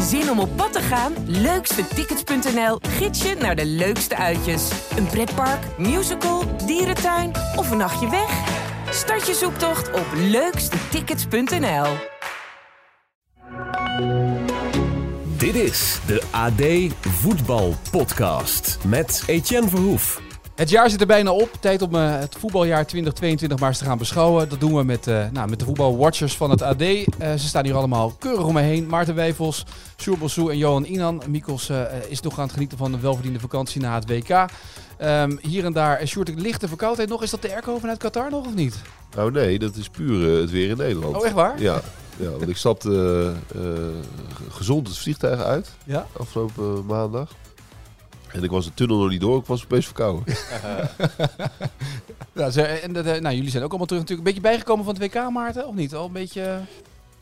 Zin om op pad te gaan? Leukstetickets.nl gids je naar de leukste uitjes. Een pretpark, musical, dierentuin of een nachtje weg? Start je zoektocht op leukstetickets.nl. Dit is de AD Voetbal Podcast met Etienne Verhoef. Het jaar zit er bijna op. Tijd om uh, het voetbaljaar 2022 maar eens te gaan beschouwen. Dat doen we met, uh, nou, met de voetbalwatchers van het AD. Uh, ze staan hier allemaal keurig om me heen. Maarten Wijfels, Sjoerd Bossou en Johan Inan. Mikos is nog aan het genieten van een welverdiende vakantie na het WK. Um, hier en daar, Sjoerd, lichte verkoudheid nog. Is dat de airco vanuit Qatar nog of niet? Nou nee, dat is puur het weer in Nederland. Oh, echt waar? Ja. Ja, want ik stapte gezond het vliegtuig uit ja? afgelopen maandag. En ik was de tunnel nog niet door, ik was opeens verkouden. nou, en nou, jullie zijn ook allemaal terug natuurlijk. Een beetje bijgekomen van het WK, Maarten, of niet? Al een beetje...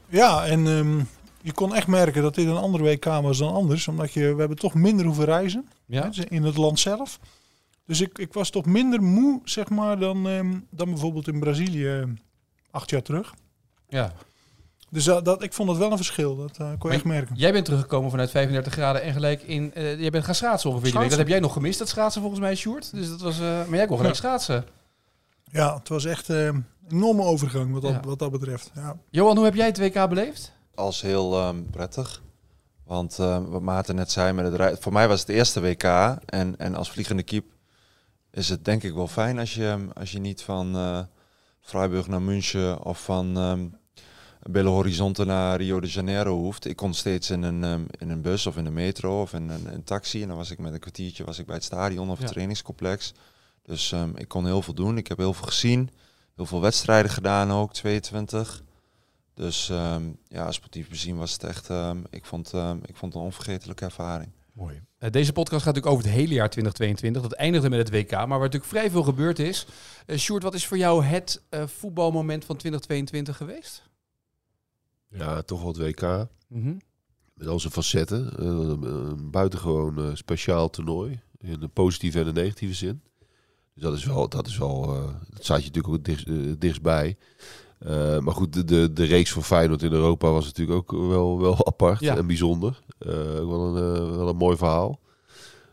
Ja, en um, je kon echt merken dat dit een andere WK was dan anders. Omdat je, we hebben toch minder hoeven reizen ja? hè, in het land zelf. Dus ik, ik was toch minder moe, zeg maar, dan, um, dan bijvoorbeeld in Brazilië acht jaar terug. Ja. Dus dat, dat, ik vond het wel een verschil. Dat uh, kon je echt merken. Jij bent teruggekomen vanuit 35 graden en gelijk in... Uh, jij bent gaan schaatsen ongeveer week. Dat heb jij nog gemist, dat schaatsen volgens mij, Sjoerd. Dus dat was, uh, maar jij kon gelijk ja. schaatsen. Ja, het was echt een enorme overgang wat dat, ja. wat dat betreft. Ja. Johan, hoe heb jij het WK beleefd? Als heel um, prettig. Want wat Maarten net zei, met het rij... voor mij was het eerste WK. En, en als vliegende kiep is het denk ik wel fijn als je, als je niet van Freiburg naar München of van... Um, Belo Horizonte naar Rio de Janeiro hoeft. Ik kon steeds in een, um, in een bus of in de metro of in een, een, taxi. En dan was ik met een kwartiertje was ik bij het stadion of het ja. trainingscomplex. Dus um, ik kon heel veel doen. Ik heb heel veel gezien. Heel veel wedstrijden gedaan ook, 22. Dus um, ja, sportief bezien was het echt... ik, vond, ik vond het een onvergetelijke ervaring. Mooi. Uh, deze podcast gaat natuurlijk over het hele jaar 2022. Dat eindigde met het WK, maar waar natuurlijk vrij veel gebeurd is. Uh, Sjoerd, wat is voor jou het uh, voetbalmoment van 2022 geweest? Ja, toch wel het WK. Mm -hmm. Met al zijn facetten. Uh, een buitengewoon uh, speciaal toernooi. In de positieve en de negatieve zin. Dus dat is wel, dat is wel, uh, dat staat je natuurlijk ook dicht, dichtstbij. maar goed, de, de, de reeks van Feyenoord in Europa was natuurlijk ook wel, wel apart ja. en bijzonder. wel, een, wel een mooi verhaal.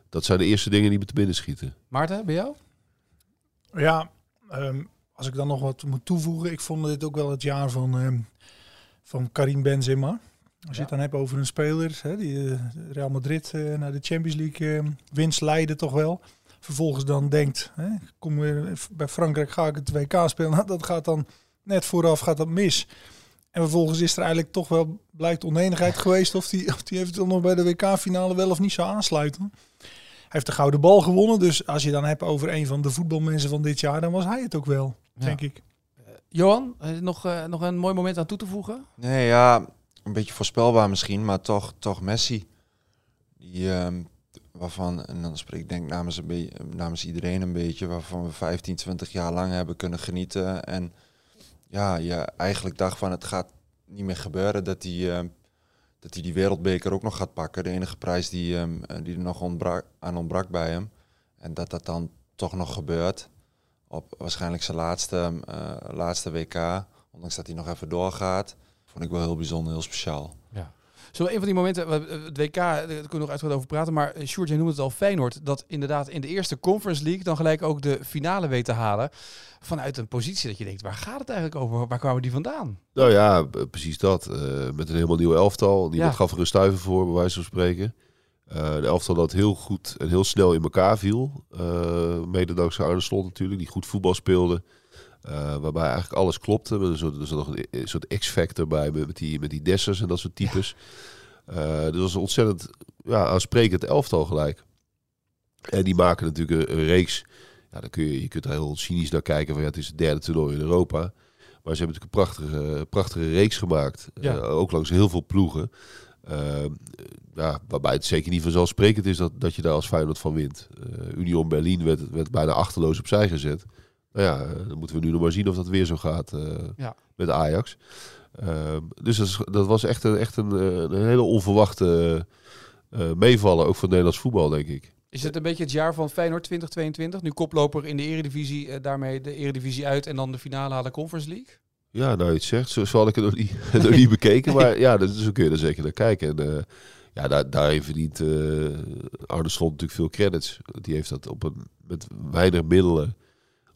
Dat zijn de eerste dingen die me te binnen schieten. Maarten, bij jou? Ja, um, als ik dan nog wat moet toevoegen. Ik vond dit ook wel het jaar van... Um, van Karim Benzema. Als je het dan hebt over een speler hè, die uh, Real Madrid uh, naar de Champions League uh, winst leiden toch wel. Vervolgens dan denkt, hè, kom weer bij Frankrijk ga ik het WK spelen. Nou, dat gaat dan net vooraf gaat dat mis. En vervolgens is er eigenlijk toch wel blijkt oneenigheid geweest of die, of die eventueel nog bij de WK-finale wel of niet zou aansluiten. Hij heeft de gouden bal gewonnen, dus als je dan hebt over een van de voetbalmensen van dit jaar, dan was hij het ook wel, ja. denk ik. Johan, nog, uh, nog een mooi moment aan toe te voegen? Nee, ja, een beetje voorspelbaar misschien, maar toch, toch Messi. Die, uh, waarvan, en dan spreek ik denk namens, een namens iedereen een beetje, waarvan we 15, 20 jaar lang hebben kunnen genieten. En ja, je eigenlijk dacht van het gaat niet meer gebeuren dat hij, uh, dat hij die wereldbeker ook nog gaat pakken. De enige prijs die, um, die er nog ontbrak, aan ontbrak bij hem. En dat dat dan toch nog gebeurt op waarschijnlijk zijn laatste, uh, laatste WK. Ondanks dat hij nog even doorgaat. Vond ik wel heel bijzonder, heel speciaal. Ja. Zo een van die momenten, het WK, daar kunnen we nog uitgebreid over praten. Maar Sjoerd, jij noemde het al Feyenoord. Dat inderdaad in de eerste Conference League dan gelijk ook de finale weet te halen. Vanuit een positie dat je denkt, waar gaat het eigenlijk over? Waar kwamen die vandaan? Nou ja, precies dat. Uh, met een helemaal nieuw elftal. Niemand ja. gaf er een stuiver voor, bij wijze van spreken. Uh, een elftal dat heel goed en heel snel in elkaar viel. Uh, mede dankzij Arne Slot natuurlijk, die goed voetbal speelde. Uh, waarbij eigenlijk alles klopte. Er zat, er zat nog een, een soort X-factor bij met die, met die Dessers en dat soort types. Ja. dus dat was een ontzettend ja, aansprekend elftal gelijk. En die maken natuurlijk een, een reeks. Ja, dan kun je, je kunt er heel cynisch naar kijken van ja, het is het derde toernooi in Europa. Maar ze hebben natuurlijk een prachtige, prachtige reeks gemaakt. Ja. ook langs heel veel ploegen. Uh, ja, waarbij het zeker niet vanzelfsprekend is dat, dat je daar als Feyenoord van wint. Uh, Union Berlin werd, werd bijna achterloos opzij gezet. Nou ja, dan moeten we nu nog maar zien of dat weer zo gaat ja. met Ajax. Ehm, dus dat, is, dat, was echt een, echt een, een hele onverwachte meevallen, ook voor Nederlands voetbal, denk ik. Is het een beetje het jaar van Feyenoord 2022? Nu koploper in de eredivisie, daarmee de eredivisie uit en dan de finale halen Conference League? Ja, nou je het zegt, zo, zo had ik het nog niet, nog niet bekeken. Maar ja, dus zo kun je er zeker naar kijken. En uh, ja, daar, daarin verdient uh, Arne Slot natuurlijk veel credits. Die heeft dat op een, met weinig middelen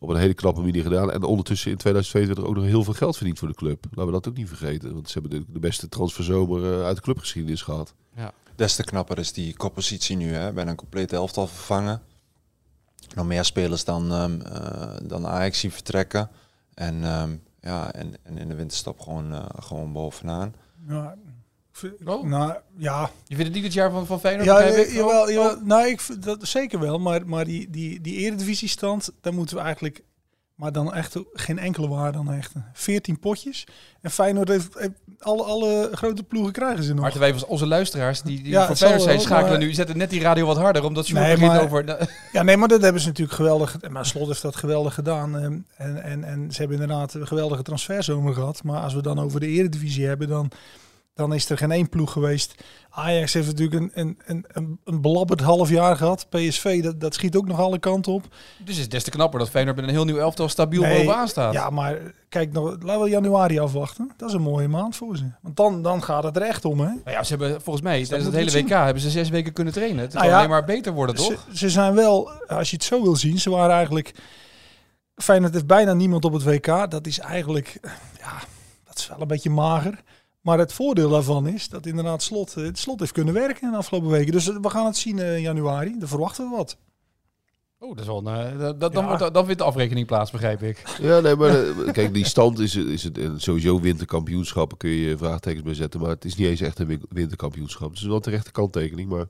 op een hele knappe manier gedaan. En ondertussen in 2022 ook nog heel veel geld verdiend voor de club. Laten we dat ook niet vergeten. Want ze hebben de, de beste transferzomer uh, uit de clubgeschiedenis gehad. Ja. Des te knapper is die koppositie nu. Hè? Bijna een complete elftal vervangen. Nog meer spelers dan, um, uh, dan Ajax zien vertrekken. En, um, ja, en, en in de winterstap gewoon, uh, gewoon bovenaan. Ja. Oh. Nou, ja. Je vindt het niet het jaar van, van Feyenoord? Ja, ja jawel, jawel. Oh. Nou, ik vind dat zeker wel. Maar, maar die, die, die eredivisiestand, daar moeten we eigenlijk... Maar dan echt geen enkele waarde dan echt. 14 potjes. En Feyenoord heeft, heeft alle, alle grote ploegen krijgen ze nog. Maar wij onze luisteraars die, die ja, voor Feyenoord zijn schakelen maar... nu. zetten net die radio wat harder, omdat ze nee, maar, over... Ja, nee, maar dat hebben ze natuurlijk geweldig... Maar Slot heeft dat geweldig gedaan. En, en, en ze hebben inderdaad een geweldige transferzomer gehad. Maar als we dan over de eredivisie hebben, dan dan is er geen één ploeg geweest. Ajax heeft natuurlijk een, een, een, een belabberd half jaar gehad. PSV, dat, dat schiet ook nog alle kanten op. Dus het is des te knapper dat Feyenoord met een heel nieuw elftal stabiel nee, bovenaan staat. Ja, maar kijk, nog, laten we januari afwachten. Dat is een mooie maand voor ze. Want dan, dan gaat het er echt om, hè? Nou ja, ze hebben volgens mij, dus tijdens het hele WK, hebben ze zes weken kunnen trainen. Het nou ja, alleen maar beter worden, toch? Ze, ze zijn wel, als je het zo wil zien, ze waren eigenlijk... Feyenoord heeft bijna niemand op het WK. Dat is eigenlijk, ja, dat is wel een beetje mager. Maar het voordeel daarvan is dat inderdaad slot, het slot heeft kunnen werken in de afgelopen weken. Dus we gaan het zien in januari. Daar verwachten we wat. Oh, dat is wel een, dat, dan, wordt, dan vindt de afrekening plaats, begrijp ik. Ja, nee, maar kijk, die stand is, is het sowieso winterkampioenschappen kun je vraagtekens bij zetten. Maar het is niet eens echt een winterkampioenschap. Het is wel een terechte kanttekening. Maar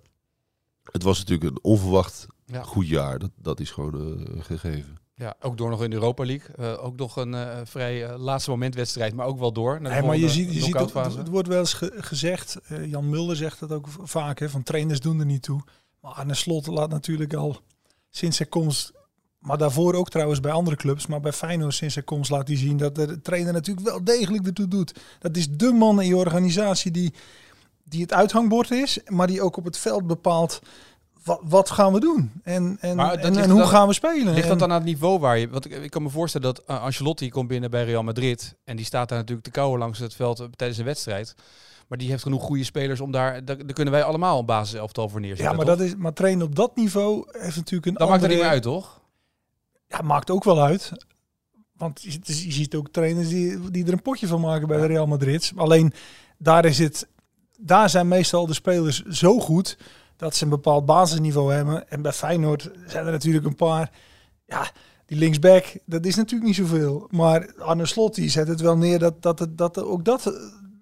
het was natuurlijk een onverwacht ja. goed jaar. Dat, dat is gewoon uh, gegeven. Ja, ook door nog in de Europa League. Uh, ook nog een uh, vrij uh, laatste moment wedstrijd, maar ook wel door. Naar maar je ziet, je ziet het, het, wordt wel eens ge gezegd, Jan Mulder zegt dat ook vaak, hè, van trainers doen er niet toe. Maar Arne Slot laat natuurlijk al sinds zijn komst, maar daarvoor ook trouwens bij andere clubs, maar bij Feyenoord sinds zijn komst laat hij zien dat de trainer natuurlijk wel degelijk ertoe doet. Dat is de man in je organisatie die, die het uithangbord is, maar die ook op het veld bepaalt wat, wat, gaan we doen? En, en, en, en hoe dan, gaan we spelen? Ligt dat dan aan het niveau waar je... Want ik, ik kan me voorstellen dat uh, Ancelotti komt binnen bij Real Madrid... en die staat daar natuurlijk te kouwen langs het veld uh, tijdens een wedstrijd. Maar die heeft genoeg goede spelers om daar... Daar, kunnen wij allemaal een basiselftal voor neerzetten, Ja, maar, dat is, maar trainen op dat niveau heeft natuurlijk een Dat maakt er niet meer uit, toch? Ja, maakt ook wel uit. Want je, je ziet ook trainers die, die er een potje van maken bij de Real Madrid. Alleen daar is het... Daar zijn meestal de spelers zo goed dat ze een bepaald basisniveau hebben. En bij Feyenoord zijn er natuurlijk een paar. Ja, die linksback, dat is natuurlijk niet zoveel. Maar Arne Slot die zet het wel neer dat, dat, dat, dat ook dat eh,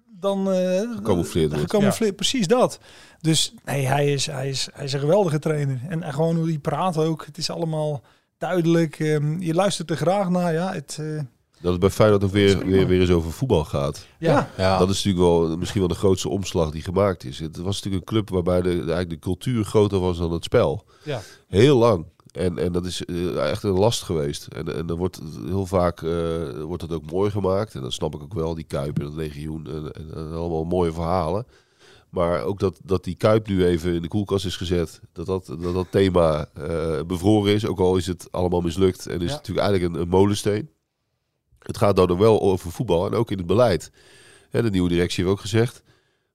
dan uh, gecamoufleerd wordt. precies dat. Dus nee, hij is, hij, is, hij is een geweldige trainer. En, en gewoon hoe hij praat ook. Het is allemaal duidelijk. Um, je luistert er graag naar. Ja, het, uh, dat het bij Feyenoord ook weer, weer, weer eens over voetbal gaat. Ja. ja. Dat is natuurlijk wel misschien wel de grootste omslag die gemaakt is. Het was natuurlijk een club waarbij de, eigenlijk de cultuur groter was dan het spel. Ja. Heel lang. En, en dat is uh, echt een last geweest. En, en dan wordt heel vaak uh, wordt het ook mooi gemaakt. En dat snap ik ook wel, die Kuip en het legioen. En, en, en, allemaal mooie verhalen. Maar ook dat, dat die Kuip nu even in de koelkast is gezet. Dat dat, dat, dat thema uh, bevroren is. Ook al is het allemaal mislukt. En is het natuurlijk eigenlijk een, een molensteen. Het gaat dan wel over voetbal en ook in het beleid. de nieuwe directie heeft ook gezegd,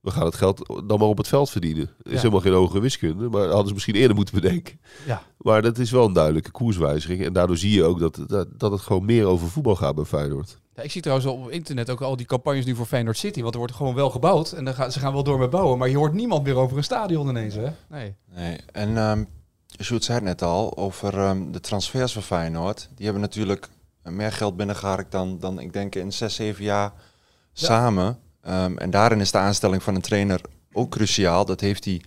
we gaan het geld dan maar op het veld verdienen. Er is helemaal geen hogere wiskunde, maar hadden ze misschien eerder moeten bedenken. Ja. Maar dat is wel een duidelijke koerswijziging. En daardoor zie je ook dat, dat, dat het gewoon meer over voetbal gaat bij Feyenoord. Ja, ik zie trouwens op internet ook al die campagnes nu voor Feyenoord City. Want er wordt gewoon wel gebouwd en dan gaan, ze gaan wel door met bouwen. Maar je hoort niemand meer over een stadion ineens, hè? Nee. nee. En um, Sjoerd zei het net al over um, de transfers van Feyenoord. Die hebben natuurlijk meer geld binnengeharkt dan, dan ik denk in zes, zeven jaar samen. Um, en daarin is de aanstelling van een trainer ook cruciaal. Dat heeft hij,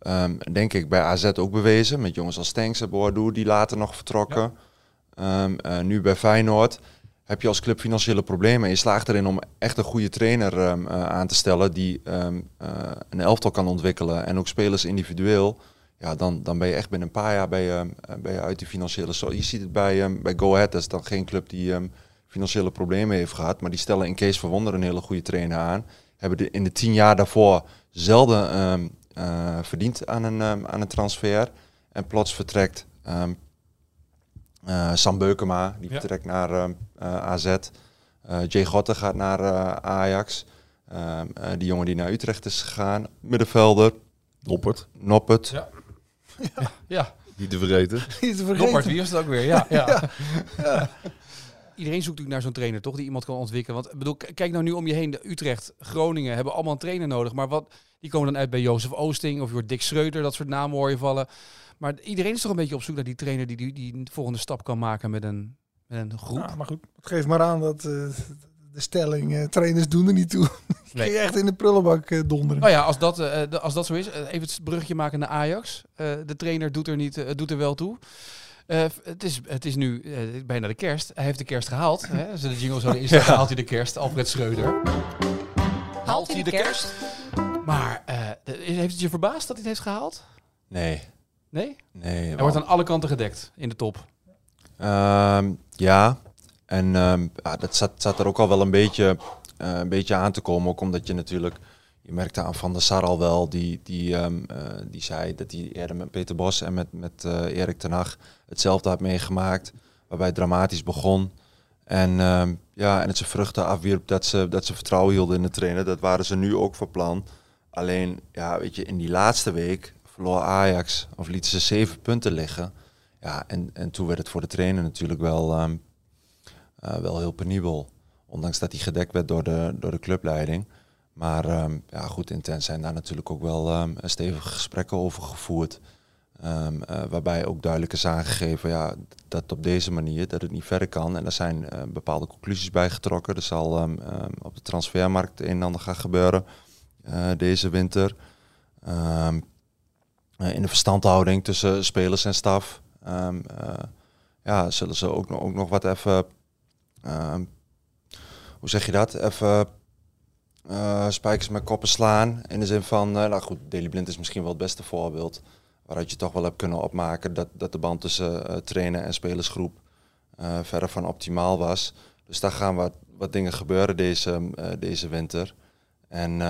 um, denk ik, bij AZ ook bewezen. Met jongens als Stenks en Boadu, die later nog vertrokken. Ja. Um, uh, nu bij Feyenoord heb je als club financiële problemen. En je slaagt erin om echt een goede trainer uh, aan te stellen die uh, een elftal kan ontwikkelen. En ook spelers individueel ja, dan, dan ben je echt binnen een paar jaar ben je, eh, ben je uit die financiële... Je ziet het bij, um, bij Go Ahead, dat is dan geen club die um, financiële problemen heeft gehad. Maar die stellen in Kees van Wonder een hele goede trainer aan. Hebben de, in de tien jaar daarvoor zelden um, uh, verdiend aan een, aan een transfer. En plots vertrekt uh, Sam Beukema, die vertrekt naar AZ. Jay Gotte gaat naar Ajax. die jongen die naar Utrecht is gegaan. Middenvelder. Noppert. Noppert. Ja. Ja. ja. Niet te vergeten. Niet te vergeten. Wie is het ook weer? Ja. ja. ja. Iedereen zoekt natuurlijk naar zo'n trainer, toch? Die iemand kan ontwikkelen. Want bedoel, kijk nou nu om je heen. De Utrecht, Groningen hebben allemaal een trainer nodig. Maar wat, die komen dan uit bij Jozef Oosting of Dick Schreuder. Dat soort namen hoor je vallen. Maar iedereen is toch een beetje op zoek naar die trainer die die, die de volgende stap kan maken met een, met een groep. Ja, maar goed, het geeft maar aan dat uh, de stelling, uh, trainers doen er niet toe. Nee. je echt in de prullenbak uh, donderen. Nou ja, als dat, als dat zo is, even het brugje maken naar Ajax. de trainer doet er, niet, doet er wel toe. het, is, het is nu bijna de kerst. Hij heeft de kerst gehaald. Hè? Als de jingle zo is, ja. haalt hij de kerst. Alfred Schreuder. Haalt hij de kerst? Maar heeft het je verbaasd dat hij het heeft gehaald? Nee. Nee? Nee. Hij wordt aan alle kanten gedekt in de top. Ehm, ja, en ja, dat zat, zat er ook al wel een beetje, uh, een beetje aan te komen. Ook omdat je natuurlijk, je merkte aan Van der Sar al wel, die, die, um, uh, die zei dat hij eerder met Peter Bos en met, met uh, Erik ten Hag hetzelfde had meegemaakt. Waarbij het dramatisch begon. En, um, ja, en het ze vruchten afwierp dat ze, dat ze vertrouwen hielden in de trainer. Dat waren ze nu ook van plan. Alleen, ja, weet je, in die laatste week verloor Ajax of lieten ze zeven punten liggen. Ja, en, en toen werd het voor de trainer natuurlijk wel, uh, wel heel penibel. Ondanks dat hij gedekt werd door de, door de clubleiding. Maar um, ja, goed, intens zijn daar natuurlijk ook wel um, stevige gesprekken over gevoerd. Um, uh, waarbij ook duidelijk is aangegeven ja, dat op deze manier dat het niet verder kan. En er zijn uh, bepaalde conclusies bij getrokken. Er zal op de transfermarkt een en ander gaan gebeuren deze winter. Eh, in de verstandhouding tussen spelers en staf. Ja, zullen ze ook, nog, ook nog wat even, ehm, hoe zeg je dat? Even uh, spijkers met koppen slaan. In de zin van, nou goed, Daily Blind is misschien wel het beste voorbeeld. Waaruit je toch wel hebt kunnen opmaken dat, dat de band tussen trainer en spelersgroep verder van optimaal was. Dus daar gaan wat, wat dingen gebeuren deze, deze winter. En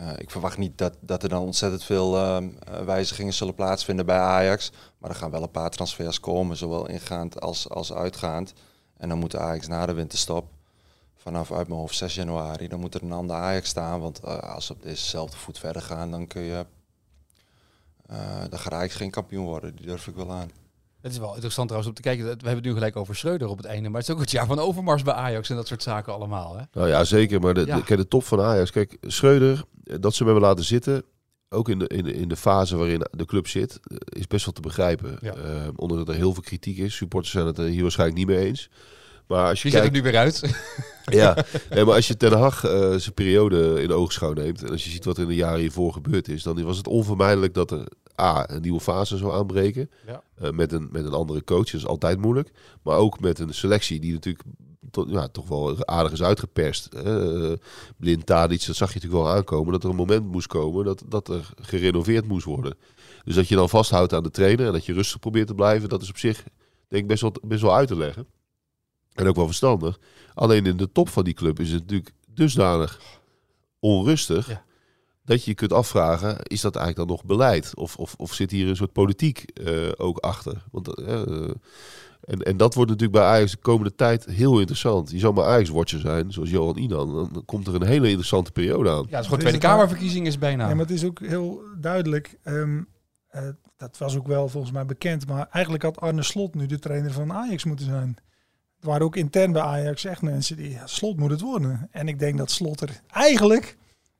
uh, ik verwacht niet dat, dat er dan ontzettend veel uh, wijzigingen zullen plaatsvinden bij Ajax. Maar er gaan wel een paar transfers komen, zowel ingaand als, als uitgaand. En dan moet Ajax na de winterstop, vanaf uit mijn hoofd 6 januari, dan moet er een ander Ajax staan. Want uh, als ze op dezezelfde voet verder gaan, dan kun je. dan gaat Ajax geen kampioen worden, die durf ik wel aan. Het is wel interessant trouwens om te kijken. We hebben het nu gelijk over Schreuder op het einde. Maar het is ook het jaar van Overmars bij Ajax en dat soort zaken allemaal. Hè? Nou ja, zeker. Maar de, ja. de, de top van Ajax. Kijk, Schreuder, dat ze hem hebben laten zitten. Ook in de, in, in de fase waarin de club zit, is best wel te begrijpen. Ja. Uh, onder dat er heel veel kritiek is. Supporters zijn het er hier waarschijnlijk niet mee eens. Maar als je Die kijkt... zet nu weer uit. ja, nee, maar als je Ten Hag uh, zijn periode in oogschouw neemt... en als je ziet wat er in de jaren hiervoor gebeurd is... dan was het onvermijdelijk dat er A, een nieuwe fase zou aanbreken. Ja. Uh, met, een, met een andere coach, dat is altijd moeilijk. Maar ook met een selectie die natuurlijk tot, ja, toch wel aardig is uitgeperst. Uh, blind Tadic, dat zag je natuurlijk wel aankomen. Dat er een moment moest komen dat, dat er gerenoveerd moest worden. Dus dat je dan vasthoudt aan de trainer en dat je rustig probeert te blijven. Dat is op zich denk ik best wel, best wel uit te leggen. En ook wel verstandig. Alleen in de top van die club is het natuurlijk dusdanig onrustig. Ja dat je je kunt afvragen, is dat eigenlijk dan nog beleid? Of, of, of zit hier een soort politiek uh, ook achter? Want, uh, en, en dat wordt natuurlijk bij Ajax de komende tijd heel interessant. Je zou maar Ajax-watcher zijn, zoals Johan Inan. Dan komt er een hele interessante periode aan. Ja, het is gewoon Tweede Kamerverkiezing is bijna. Ja, maar het is ook heel duidelijk. Um, uh, dat was ook wel volgens mij bekend. Maar eigenlijk had Arne Slot nu de trainer van Ajax moeten zijn. Er waren ook intern bij Ajax echt mensen die... Ja, Slot moet het worden. En ik denk dat Slot er eigenlijk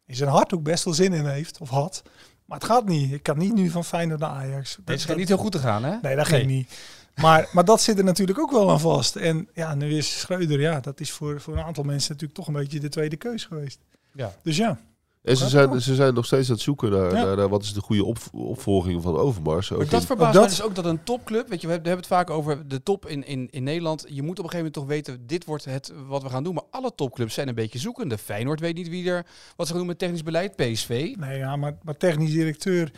in zijn hart ook best wel zin in heeft, of had. Maar het gaat niet. Ik kan niet nu van Feyenoord naar Ajax. Dat nee, gaat niet heel goed te gaan, hè? Nee, dat ging niet. Maar, maar dat zit er natuurlijk ook wel aan vast. En ja, nu is Schreuder, ja, dat is voor, voor een aantal mensen natuurlijk toch een beetje de tweede keus geweest. Ja. Dus ja. En ze zijn, ze zijn nog steeds aan het zoeken naar, naar, wat is de goede op, opvolging van Overmars. Ook dat verbaast mij dus ook dat een topclub, weet je, we hebben het vaak over de top in, in, in Nederland. Je moet op een gegeven moment toch weten, dit wordt het wat we gaan doen. Maar alle topclubs zijn een beetje zoekende. Feyenoord weet niet wie er, wat ze gaan doen met technisch beleid, PSV. Nee, ja, maar, maar technisch directeur,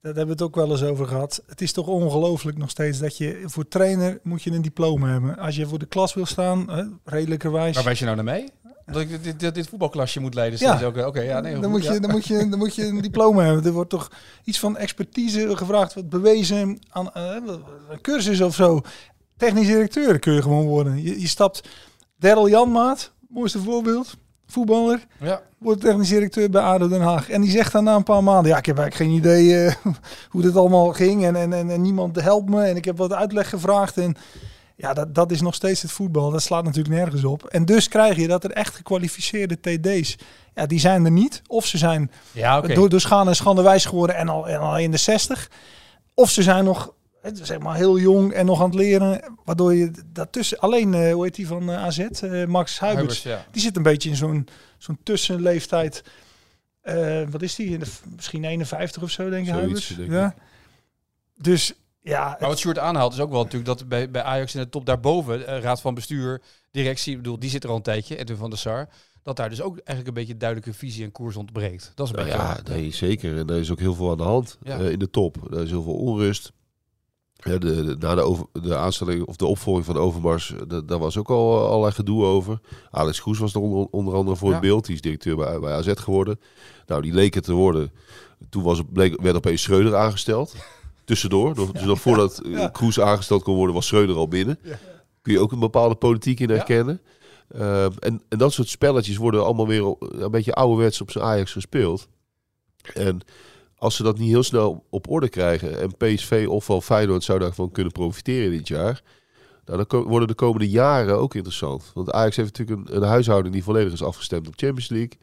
daar hebben we het ook wel eens over gehad. Het is toch ongelooflijk nog steeds dat je voor trainer moet je een diploma hebben. Als je voor de klas wil staan, hè, redelijkerwijs. Waar wijs je nou naar mee? Dat ik dit, dit, dit voetbalklasje moet leiden. Ja. Oké, okay, ja, nee, dan, moet je, dan, moet je, dan moet je een diploma hebben. Er wordt toch iets van expertise gevraagd, wat bewezen aan uh, een cursus of zo. Technisch directeur kun je gewoon worden. Je, je stapt Daryl Janmaat, mooiste voorbeeld, voetballer, Ja. wordt technisch directeur bij ADO Den Haag. En die zegt dan na een paar maanden, ja, ik heb eigenlijk geen idee eh, hoe dit allemaal ging. En, en, en, en niemand helpt me. En ik heb wat uitleg gevraagd. En ja, dat, dat is nog steeds het voetbal. Dat slaat natuurlijk nergens op. En dus krijg je dat er echt gekwalificeerde TD's, ja, die zijn er niet. Of ze zijn Ja, oké. door, door schade en schande wijs geworden en al, en al in de 60. Of ze zijn nog zeg maar heel jong en nog aan het leren. Waardoor je daartussen... Alleen, eh, hoe heet die van eh, AZ? eh, Max. Huibers, ja. Die zit een beetje in zo'n zo'n tussenleeftijd. Eh, wat is die? In de, misschien 51 of zo, denk ik. Ja. Dus ja, Maar wat Sjoerd aanhaalt is ook wel natuurlijk dat bij, bij Ajax in de top daarboven, eh, raad van bestuur, directie, ik bedoel, die zit er al een tijdje, Edwin van der Sar, dat daar dus ook eigenlijk een beetje duidelijke visie en koers ontbreekt. Dat is een Nou beetje ja, nee, zeker. En er is ook heel veel aan de hand Ja. in de top. Er is heel veel onrust. Ja, de, de- na de, over, de aanstelling of de opvolging van Overmars, eh, da- daar was ook al eh, allerlei gedoe over. Alex Kroes was er onder, onder andere voor Ja. het beeld. Die is directeur bij, bij AZ geworden. Nou, die leek het te worden. Toen was bleek, werd opeens Schreuder aangesteld. Tussendoor. Dus nog voordat eh, Kroes aangesteld kon worden, was Schreuder al binnen. Kun je ook een bepaalde politiek in herkennen. Eh, en, en dat soort spelletjes worden allemaal weer een beetje ouderwets op zijn Ajax gespeeld. En als ze dat niet heel snel op orde krijgen en PSV ofwel Feyenoord zou daarvan kunnen profiteren dit jaar, nou, dan worden de komende jaren ook interessant. Want Ajax heeft natuurlijk een, een huishouding die volledig is afgestemd op Champions League.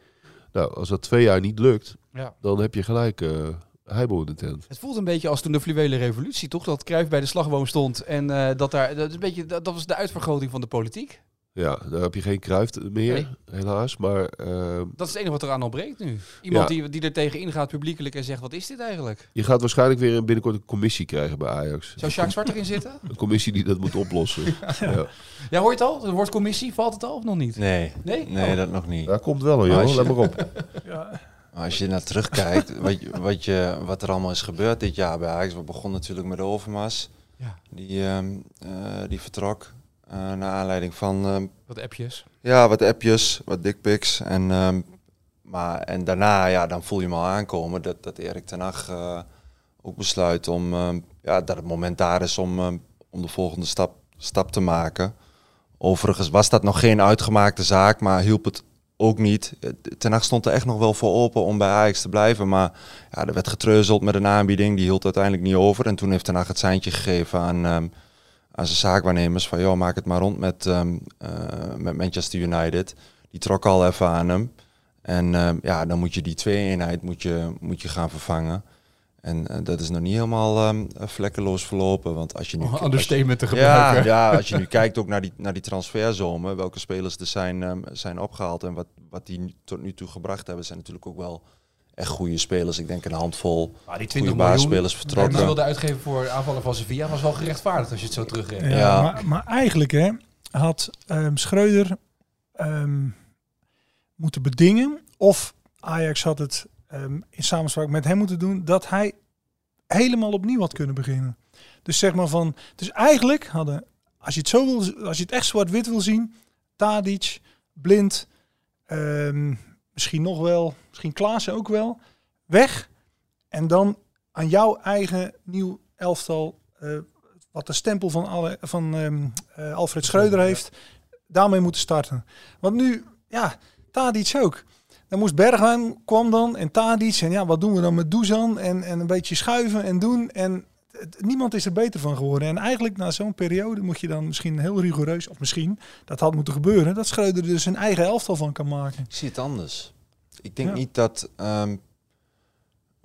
Nou, als dat twee jaar niet lukt, Ja. dan heb je gelijk eh heibel in de tent. Het voelt een beetje als toen de fluwele revolutie, toch? Dat Cruijff bij de slagboom stond en eh, dat daar, dat, is een beetje, dat, dat was de uitvergroting van de politiek. Ja, daar heb je geen kruif meer, Nee. helaas. Maar eh, Dat is het enige wat eraan ontbreekt nu. Iemand Ja. die, die er tegen ingaat publiekelijk en zegt, wat is dit eigenlijk? je gaat waarschijnlijk weer een binnenkort een commissie krijgen bij Ajax. Zou Sjaak Zwart erin zitten? Een commissie die dat moet oplossen. ja. Ja, hoor je het al? Er wordt commissie, valt het al of nog niet? Nee, Nee? nee Oh. dat nog niet. Daar komt wel hoor, Maar joh. je- Let maar op. ja, Maar Als je naar terugkijkt, wat, je, wat, je, wat er allemaal is gebeurd dit jaar bij Ajax. We begonnen natuurlijk met Overmars. Ja. Die, ehm, eh, die vertrok eh, naar aanleiding van ehm, Wat appjes. ja, wat appjes, wat dickpics. En, ehm, maar, en daarna, ja, dan voel je hem al aankomen dat, dat Erik ten Hag eh, ook besluit om, ehm, ja, dat het moment daar is om, om de volgende stap, stap te maken. Overigens was dat nog geen uitgemaakte zaak, maar hielp het ook niet. Eh, Ten Hag stond er echt nog wel voor open om bij Ajax te blijven. Maar ja, er werd getreuzeld met een aanbieding, die hield uiteindelijk niet over. En toen heeft Ten Hag het seintje gegeven aan, aan zijn zaakwaarnemers van... joh, maak het maar rond met, eh, met Manchester United. Die trok al even aan hem. En ehm, ja, dan moet je die twee-eenheid moet je, moet je gaan vervangen. En eh, dat is nog niet helemaal ehm, vlekkeloos verlopen. Want als je nu... Een als je- te ja, gebruiken. ja, als je nu kijkt ook naar die, naar die transferzomer, welke spelers er zijn, zijn opgehaald en wat, wat die tot nu toe gebracht hebben, zijn natuurlijk ook wel echt goede spelers. Ik denk een handvol Maar die 20 goede basisspelers die ze vertrokken. wilden uitgeven voor aanvallen van Sevilla was wel gerechtvaardigd als je het zo terugrekent. Ja, Ja. Maar, maar eigenlijk hè, had ehm, Schreuder ehm, moeten bedingen, of Ajax had het ehm, in samenspraak met hem moeten doen, dat hij helemaal opnieuw had kunnen beginnen. Dus zeg maar van, dus eigenlijk hadden, als je het zo wil, als je het echt zwart-wit wil zien, Tadic, Blind, ehm, misschien nog wel, misschien Klaassen ook wel, weg. En dan aan jouw eigen nieuw elftal, eh, wat de stempel van, alle, van ehm, eh, Alfred Schreuder heeft, daarmee moeten starten. Want nu, ja, Tadic ook. Dan moest Bergwijn kwam dan en Tadic en ja, wat doen we dan met Doezan en, en een beetje schuiven en doen en niemand is er beter van geworden. En eigenlijk na zo'n periode moet je dan misschien heel rigoureus, of misschien, dat had moeten gebeuren, dat Schreuder er dus een eigen elftal van kan maken. Ik zie het anders. Ik denk Ja. niet dat. ehm,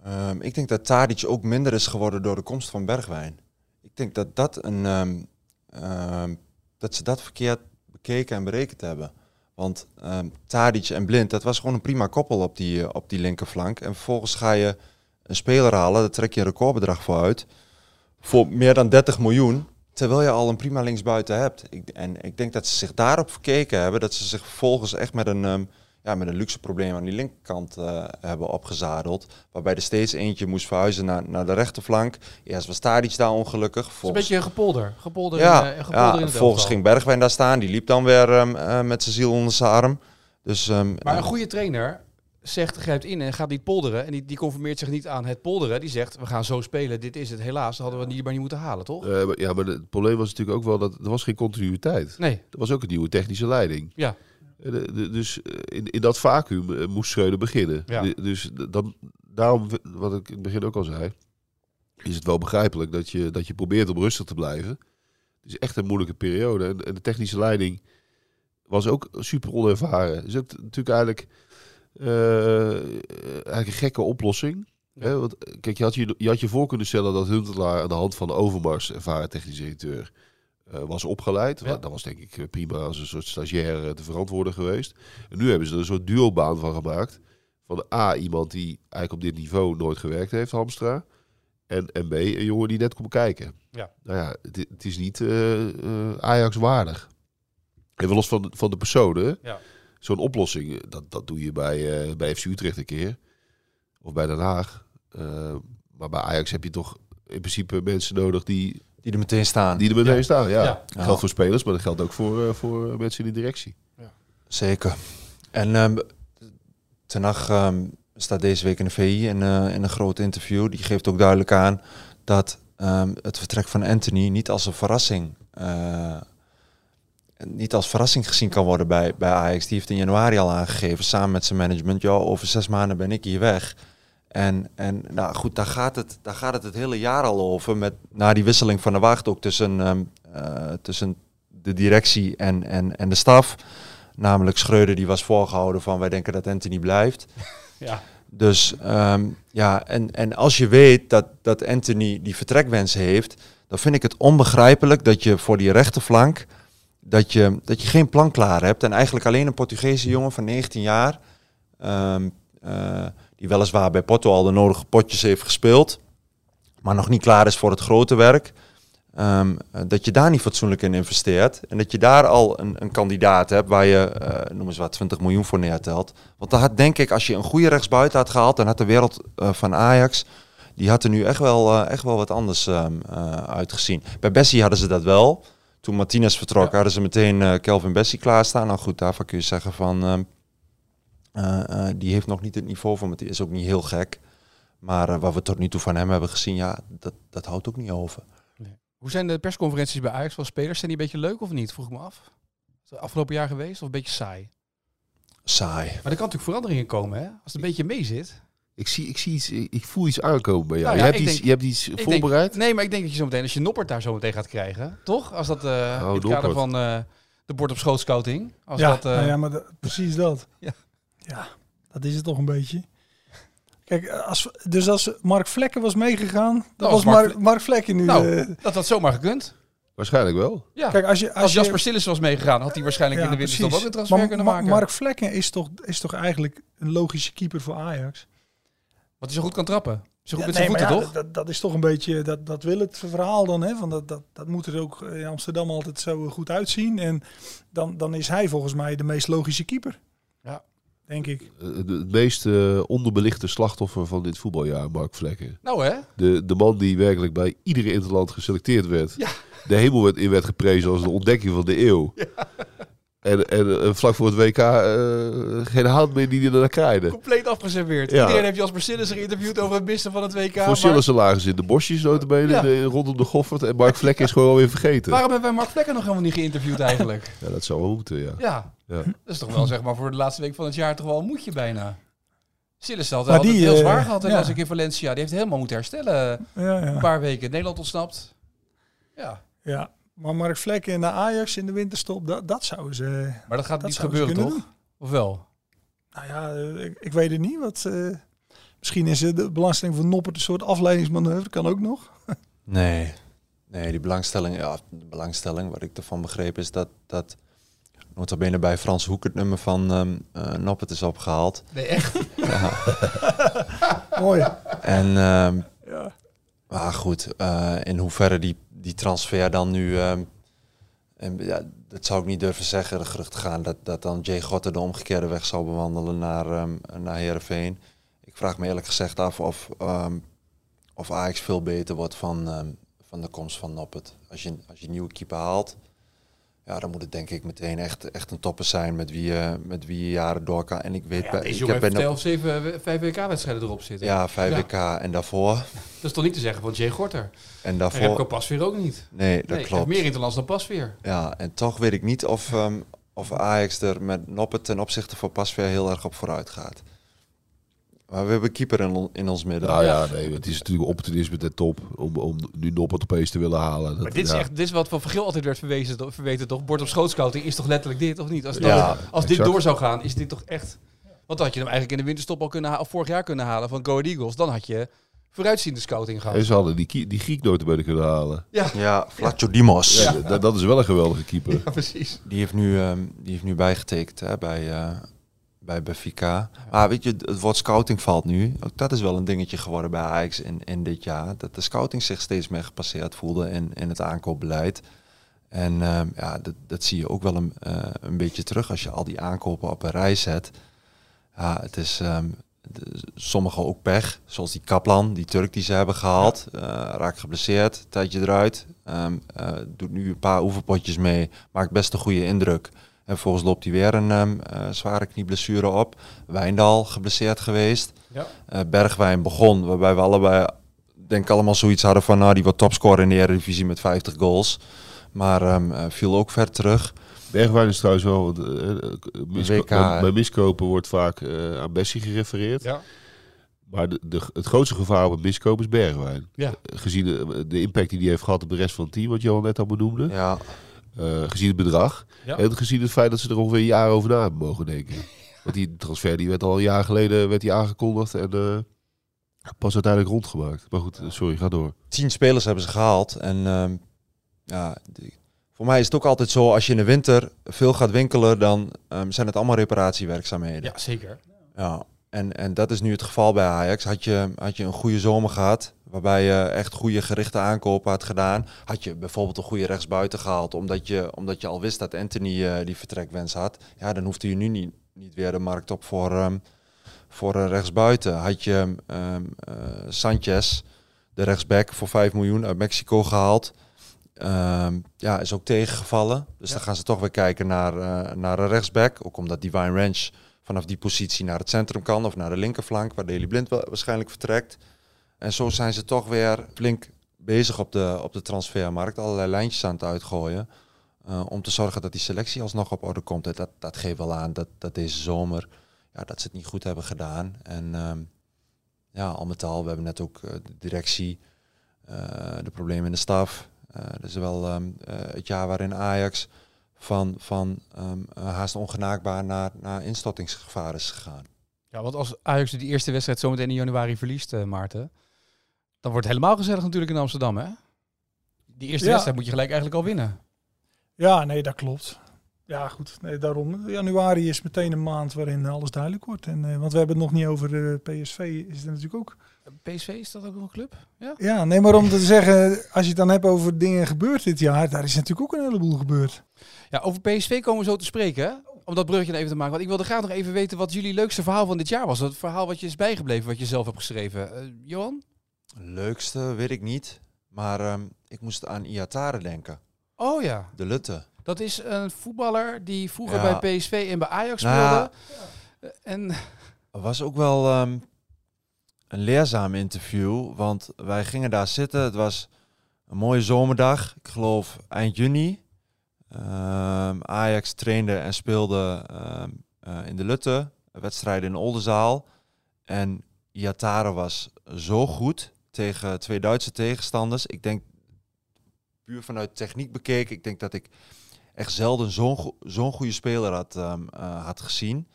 ehm, ik denk dat Tadic ook minder is geworden door de komst van Bergwijn. Ik denk dat dat een. ehm, dat ze dat verkeerd bekeken en berekend hebben. Want Tadic en Blind, dat was gewoon een prima koppel op die, op die linkerflank. En vervolgens ga je een speler halen, daar trek je een recordbedrag voor uit. Voor meer dan 30 miljoen. Terwijl je al een prima linksbuiten hebt. Ik, en ik denk dat ze zich daarop verkeken hebben. Dat ze zich vervolgens echt met een, ehm, ja, met een luxe probleem aan die linkerkant eh, hebben opgezadeld. Waarbij er steeds eentje moest verhuizen naar, naar de rechterflank. Eerst was Tadic daar ongelukkig. Het is een beetje gepolder. Gepolder ja, in, eh, gepolder ja elftal. ging Bergwijn daar staan. Die liep dan weer ehm, eh, met zijn ziel onder zijn arm. Dus, ehm, Maar een goede trainer zegt, grijpt in en gaat niet polderen. En die, die conformeert zich niet aan het polderen. Die zegt, we gaan zo spelen, dit is het. Helaas, dat hadden we niet, maar niet moeten halen, toch? Eh, maar- ja, maar het probleem was natuurlijk ook wel dat er was geen continuïteit. Nee, Er was ook een nieuwe technische leiding. ja. Eh, de- dus eh, in, in dat vacuüm moest Schreuder beginnen. Ja. De- dus dan, daarom, wat ik in het begin ook al zei, is het wel begrijpelijk dat je, dat je probeert om rustig te blijven. Het is echt een moeilijke periode. En, en de technische leiding was ook super onervaren. Dus ook natuurlijk eigenlijk, eigenlijk een gekke oplossing. Ja. Hè? Want, eh, kijk, je had je, je had je voor kunnen stellen dat Huntelaar aan de hand van Overmars, ervaren technisch directeur, eh, was opgeleid. Ja. Dat was denk ik eh, prima als een soort stagiair eh, te verantwoorden geweest. En nu hebben ze er een soort duobaan van gemaakt. Van A, iemand die eigenlijk op dit niveau nooit gewerkt heeft, Hamstra. En, en B, een jongen die net komt kijken. Ja. Nou ja, het, is niet eh, eh, Ajax waardig. Even los van, van de personen. Ja. Zo'n oplossing, eh, dat, dat doe je bij, eh, bij FC Utrecht een keer. Of bij Den Haag. Eh, maar bij Ajax heb je toch in principe mensen nodig die, Die er meteen staan. die er meteen Ja. staan. Ja. Ja. Dat geldt voor spelers, maar dat geldt ook voor, eh, voor mensen in de directie. Zeker. En ehm Ten Hag ehm, staat deze week in de VI in, eh, in een groot interview. Die geeft ook duidelijk aan dat ehm, het vertrek van Anthony niet als een verrassing, eh, niet als verrassing gezien kan worden bij, bij Ajax. Die heeft in januari al aangegeven, samen met zijn management, ja, over zes maanden ben ik hier weg. En, en nou goed, daar gaat, het, daar gaat het het hele jaar al over. Met, na die wisseling van de wacht ook tussen, ehm, eh, tussen de directie en, en, en de staf. Namelijk Schreuder, die was voorgehouden van wij denken dat Anthony blijft. Ja. Dus ehm, ja, en, en als je weet dat, dat Anthony die vertrekwens heeft, dan vind ik het onbegrijpelijk dat je voor die rechterflank, dat je, dat je geen plan klaar hebt. En eigenlijk alleen een Portugese jongen van 19 jaar, ehm, eh, die weliswaar bij Porto al de nodige potjes heeft gespeeld, maar nog niet klaar is voor het grote werk. Ehm, eh, dat je daar niet fatsoenlijk in investeert. En dat je daar al een, een kandidaat hebt waar je, eh, noem eens wat, 20 miljoen voor neertelt. Want dan had, denk ik, als je een goede rechtsbuiten had gehaald, dan had de wereld van Ajax, die had er nu echt wel, echt wel wat anders ehm, eh, uitgezien. Bij Bessie hadden ze dat wel. Toen Martinez vertrok, Ja. hadden ze meteen eh, Kelvin Bessie klaarstaan. Nou goed, daarvan kun je zeggen van, ehm, eh, eh, die heeft nog niet het niveau van, die is ook niet heel gek. Maar wat we tot nu toe van hem hebben gezien, ja, dat, dat houdt ook niet over. Hoe zijn de persconferenties bij Ajax van spelers? Zijn die een beetje leuk of niet? Vroeg ik me af. Is het afgelopen jaar geweest of een beetje saai? Saai. Maar er kan natuurlijk verandering in komen, hè? Als het een beetje mee zit. Ik, zie, ik, zie iets, ik voel iets aankomen bij jou. Nou ja, je, hebt iets, denk- je hebt iets voorbereid. Denk, nee, maar ik denk dat je zo meteen, als je Noppert daar zo meteen gaat krijgen, toch? Als dat eh in het kader van eh, de bord op schoot scouting. Als ja, dat, eh, nou ja, maar de- precies dat. Ja. ja, dat is het toch een beetje. Kijk, als, dus als Mark Vlekken was meegegaan, dan Nou, was Mark Mark, Mark Vlekken nu... Nou, eh, dat had zomaar gekund. Waarschijnlijk wel. Ja. kijk, als je... Als, als je, Jasper Sillis was meegegaan, had hij waarschijnlijk Ja, in de winterstop ook een transfer Maar kunnen Ma- maken. Mark Vlekken is toch, is toch eigenlijk een logische keeper voor Ajax? Wat hij zo goed kan trappen. Zo goed Ja, met zijn voeten, ja, toch? Dat, dat is toch een beetje, dat, dat wil het verhaal dan, hè? Van dat, dat, dat moet er ook in Amsterdam altijd zo goed uitzien. En dan, dan is hij volgens mij de meest logische keeper. Ja. Denk ik. Eh, de- het meest eh, onderbelichte slachtoffer van dit voetbaljaar, Mark Vlekken. Nou hè? De, de man die werkelijk bij iedere interland geselecteerd werd. Ja. De hemel werd, in werd geprezen als de ontdekking van de eeuw. En, en vlak voor het WK eh, geen hand meer die er naar kraaide. Compleet afgeserveerd. Ja. Iedereen heeft Jasper Sillis geïnterviewd over het missen van het WK. Voor maar lagen ze in de bosjes notabene, Ja. de- rondom de Goffert. En Mark Vlekken is gewoon alweer vergeten. Waarom hebben wij Mark Vlekken nog helemaal niet geïnterviewd eigenlijk? Ja, dat zou wel moeten, ja. Ja, ja. dat is toch wel zeg maar voor de laatste week van het jaar toch wel een moedje bijna. Sillis had het heel eh, zwaar gehad en ja. als ik in Valencia. Die heeft helemaal moeten herstellen. Ja, ja. Een paar weken Nederland ontsnapt. Ja, ja. Maar Mark Vlekken naar Ajax in de winterstop, dat, dat zouden ze... maar dat gaat Dat niet gebeuren, toch? Of wel? Nou ja, eh, ik, ik weet het niet. Wat, eh, misschien is eh, de belangstelling van Noppert een soort afleidingsmanoeuvre. Kan ook nog. Nee. Nee, die belangstelling, ja, de belangstelling, wat ik ervan begreep, is dat, dat nota bene bij Frans Hoek het nummer van ehm eh, Noppert is opgehaald. Nee, echt? Ja. Mooi. En, ehm, Ja. maar goed, eh, in hoeverre die, die transfer dan nu, ehm, en, ja, dat zou ik niet durven zeggen, de gerucht gaan, dat, dat dan Jay Gotter de omgekeerde weg zou bewandelen naar, ehm naar Heerenveen. Ik vraag me eerlijk gezegd af of, ehm, of Ajax veel beter wordt van, van de komst van Noppert. Als je, als je een nieuwe keeper haalt, ja, dan moet het denk ik meteen echt, echt een topper zijn met wie, je, met wie je jaren door kan. En ik weet... Ja, deze ik heb bij zelf zeven, vijf WK-wedstrijden erop zitten. ja, 5 Ja. WK en daarvoor. Dat is toch niet te zeggen van Jay Gorter. En En daarvoor... Remco Pasveer ook niet. Nee, dat nee, klopt. meer interlands dan Pasveer. Ja, en toch weet ik niet of, ehm, of Ajax er met Noppet ten opzichte van Pasveer heel erg op vooruit gaat. Maar we hebben een keeper in, in ons midden. Nou ja, nee, het is natuurlijk opportunisme ten top om, om nu Noppert opeens te willen halen. Dat, Maar dit is, ja. echt, dit is wat van Vergil altijd werd verwezen, verweten, toch? Bord op schootscouting is toch letterlijk dit, of niet? Als, Ja, als dit door zou gaan, is dit toch echt... Want dan had je hem eigenlijk in de winterstop al kunnen halen, of vorig jaar kunnen halen van Go Eagles. Dan had je vooruitziende scouting gehad. En ze hadden die, die Griek nooit bij kunnen halen. Ja, Flatjo Dimos. Ja, dat, dat is wel een geweldige keeper. Ja, precies. Die, heeft nu, ehm, die heeft nu bijgetekend hè, bij, eh bij Benfica. Maar weet je, het woord scouting valt nu. Ook dat is wel een dingetje geworden bij Ajax in, in dit jaar. Dat de scouting zich steeds meer gepasseerd voelde in, in het aankoopbeleid. En ehm, ja, dat, dat zie je ook wel een, eh, een beetje terug als je al die aankopen op een rij zet. Ja, het is ehm, de- sommige ook pech, zoals die Kaplan, die Turk die ze hebben gehaald. eh raakt geblesseerd, tijdje eruit. Ehm, eh, doet nu een paar oefenpotjes mee, maakt best een goede indruk. En vervolgens loopt hij weer een ehm, eh, zware knieblessure op. Wijndal geblesseerd geweest. Ja. Eh, Bergwijn begon, waarbij we allebei denk ik allemaal zoiets hadden van, nou die wordt topscorer in de Eredivisie met 50 goals. Maar ehm, eh, viel ook ver terug. Bergwijn is trouwens wel... want, misko- WK, bij miskopen wordt vaak eh, aan Bessie gerefereerd. Ja. Maar de, de, het grootste gevaar op miskopen is Bergwijn. Ja. Gezien de, de impact die hij heeft gehad op de rest van het team, wat Johan net al benoemde. Ja, Eh, gezien het bedrag. Ja. En gezien het feit dat ze er ongeveer een jaar over na hebben mogen denken. Want die transfer die werd al een jaar geleden werd die aangekondigd en eh, pas uiteindelijk rondgemaakt. Maar goed, sorry, ga door. tien spelers hebben ze gehaald. En ehm, ja, die- voor mij is het ook altijd zo, als je in de winter veel gaat winkelen, dan ehm, zijn het allemaal reparatiewerkzaamheden. ja, zeker. Ja, en, en dat is nu het geval bij Ajax. Had je, had je een goede zomer gehad, waarbij je echt goede gerichte aankopen had gedaan, had je bijvoorbeeld een goede rechtsbuiten gehaald, omdat je, omdat je al wist dat Anthony eh, die vertrekwens had, ja, dan hoefde je nu niet, niet weer de markt op voor, ehm, voor een rechtsbuiten. Had je ehm eh, Sanchez, de rechtsback, voor 5 miljoen uit Mexico gehaald. Ehm, ja, is ook tegengevallen. Dus Ja. dan gaan ze toch weer kijken naar, eh, naar een rechtsback. Ook omdat Divine Ranch vanaf die positie naar het centrum kan of naar de linkerflank, waar Daley Blind waarschijnlijk vertrekt. En zo zijn ze toch weer flink bezig op de, op de transfermarkt, allerlei lijntjes aan het uitgooien. eh, om te zorgen dat die selectie alsnog op orde komt. Dat, dat geeft wel aan dat, dat deze zomer ja, dat ze het niet goed hebben gedaan. En ehm, ja, al met al, we hebben net ook eh, de directie, eh, de problemen in de staf. Eh dat is wel ehm, eh, het jaar waarin Ajax van, van ehm, eh, haast ongenaakbaar naar, naar instortingsgevaar is gegaan. Ja, want als Ajax die eerste wedstrijd zometeen in januari verliest, Maarten, dan wordt het helemaal gezellig natuurlijk in Amsterdam, hè? Die eerste Ja. wedstrijd moet je gelijk eigenlijk al winnen. Ja, nee, dat klopt. Ja, goed. Nee, daarom. Januari is meteen een maand waarin alles duidelijk wordt. En, eh, want we hebben het nog niet over eh, PSV. Is het natuurlijk ook. PSV, is dat ook een club? Ja. Ja, nee, maar om te zeggen, als je het dan hebt over dingen gebeurd dit jaar, daar is natuurlijk ook een heleboel gebeurd. Ja, over PSV komen we zo te spreken, hè? Om dat bruggetje even te maken. Want ik wilde graag nog even weten wat jullie leukste verhaal van dit jaar was. Het verhaal wat je is bijgebleven, wat je zelf hebt geschreven. Eh, Johan? Leukste weet ik niet, maar ehm, ik moest aan Iatare denken. Oh ja. De Lutte. Dat is een voetballer die vroeger Ja. bij PSV en bij Ajax Nou, speelde. Eh, En was ook wel ehm, een leerzaam interview, want wij gingen daar zitten. Het was een mooie zomerdag, ik geloof eind juni. Ehm, Ajax trainde en speelde eh, in de Lutte, wedstrijden in Oldenzaal. En Iatare was zo goed tegen twee Duitse tegenstanders. Ik denk, puur vanuit techniek bekeken, ik denk dat ik echt zelden zo'n zo'n goede speler had, ehm, eh, had gezien.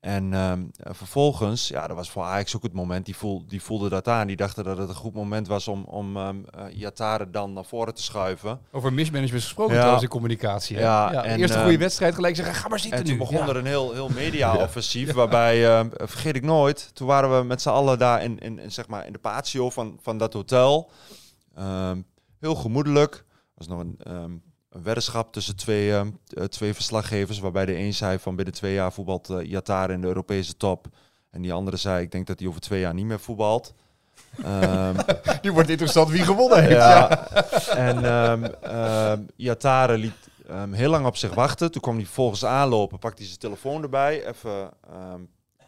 En ehm, eh, vervolgens, ja, dat was voor Ajax ook het moment, die, voel, die voelde dat aan. Die dachten dat het een goed moment was om, om ehm eh, dan naar voren te schuiven. over mismanagement gesproken Ja. trouwens in communicatie. hè? Ja, de en, eerste eh, goede wedstrijd gelijk zeggen, ga maar zitten En toen nu. begon Ja. er een heel, heel media-offensief, waarbij, ehm, vergeet ik nooit, toen waren we met z'n allen daar in, in, in, zeg maar, in de patio van, van dat hotel. Ehm, heel gemoedelijk. Was nog een, ehm, een weddenschap tussen twee, ehm, eh, twee verslaggevers, waarbij de een zei van binnen twee jaar voetbalt uh, in de Europese top. En die andere zei, ik denk dat hij over twee jaar niet meer voetbalt. Ehm, Nu wordt interessant wie gewonnen heeft. ja. En ehm ehm, Iatare liet, heel lang op zich wachten. Toen kwam hij volgens aanlopen, pakte hij zijn telefoon erbij, even,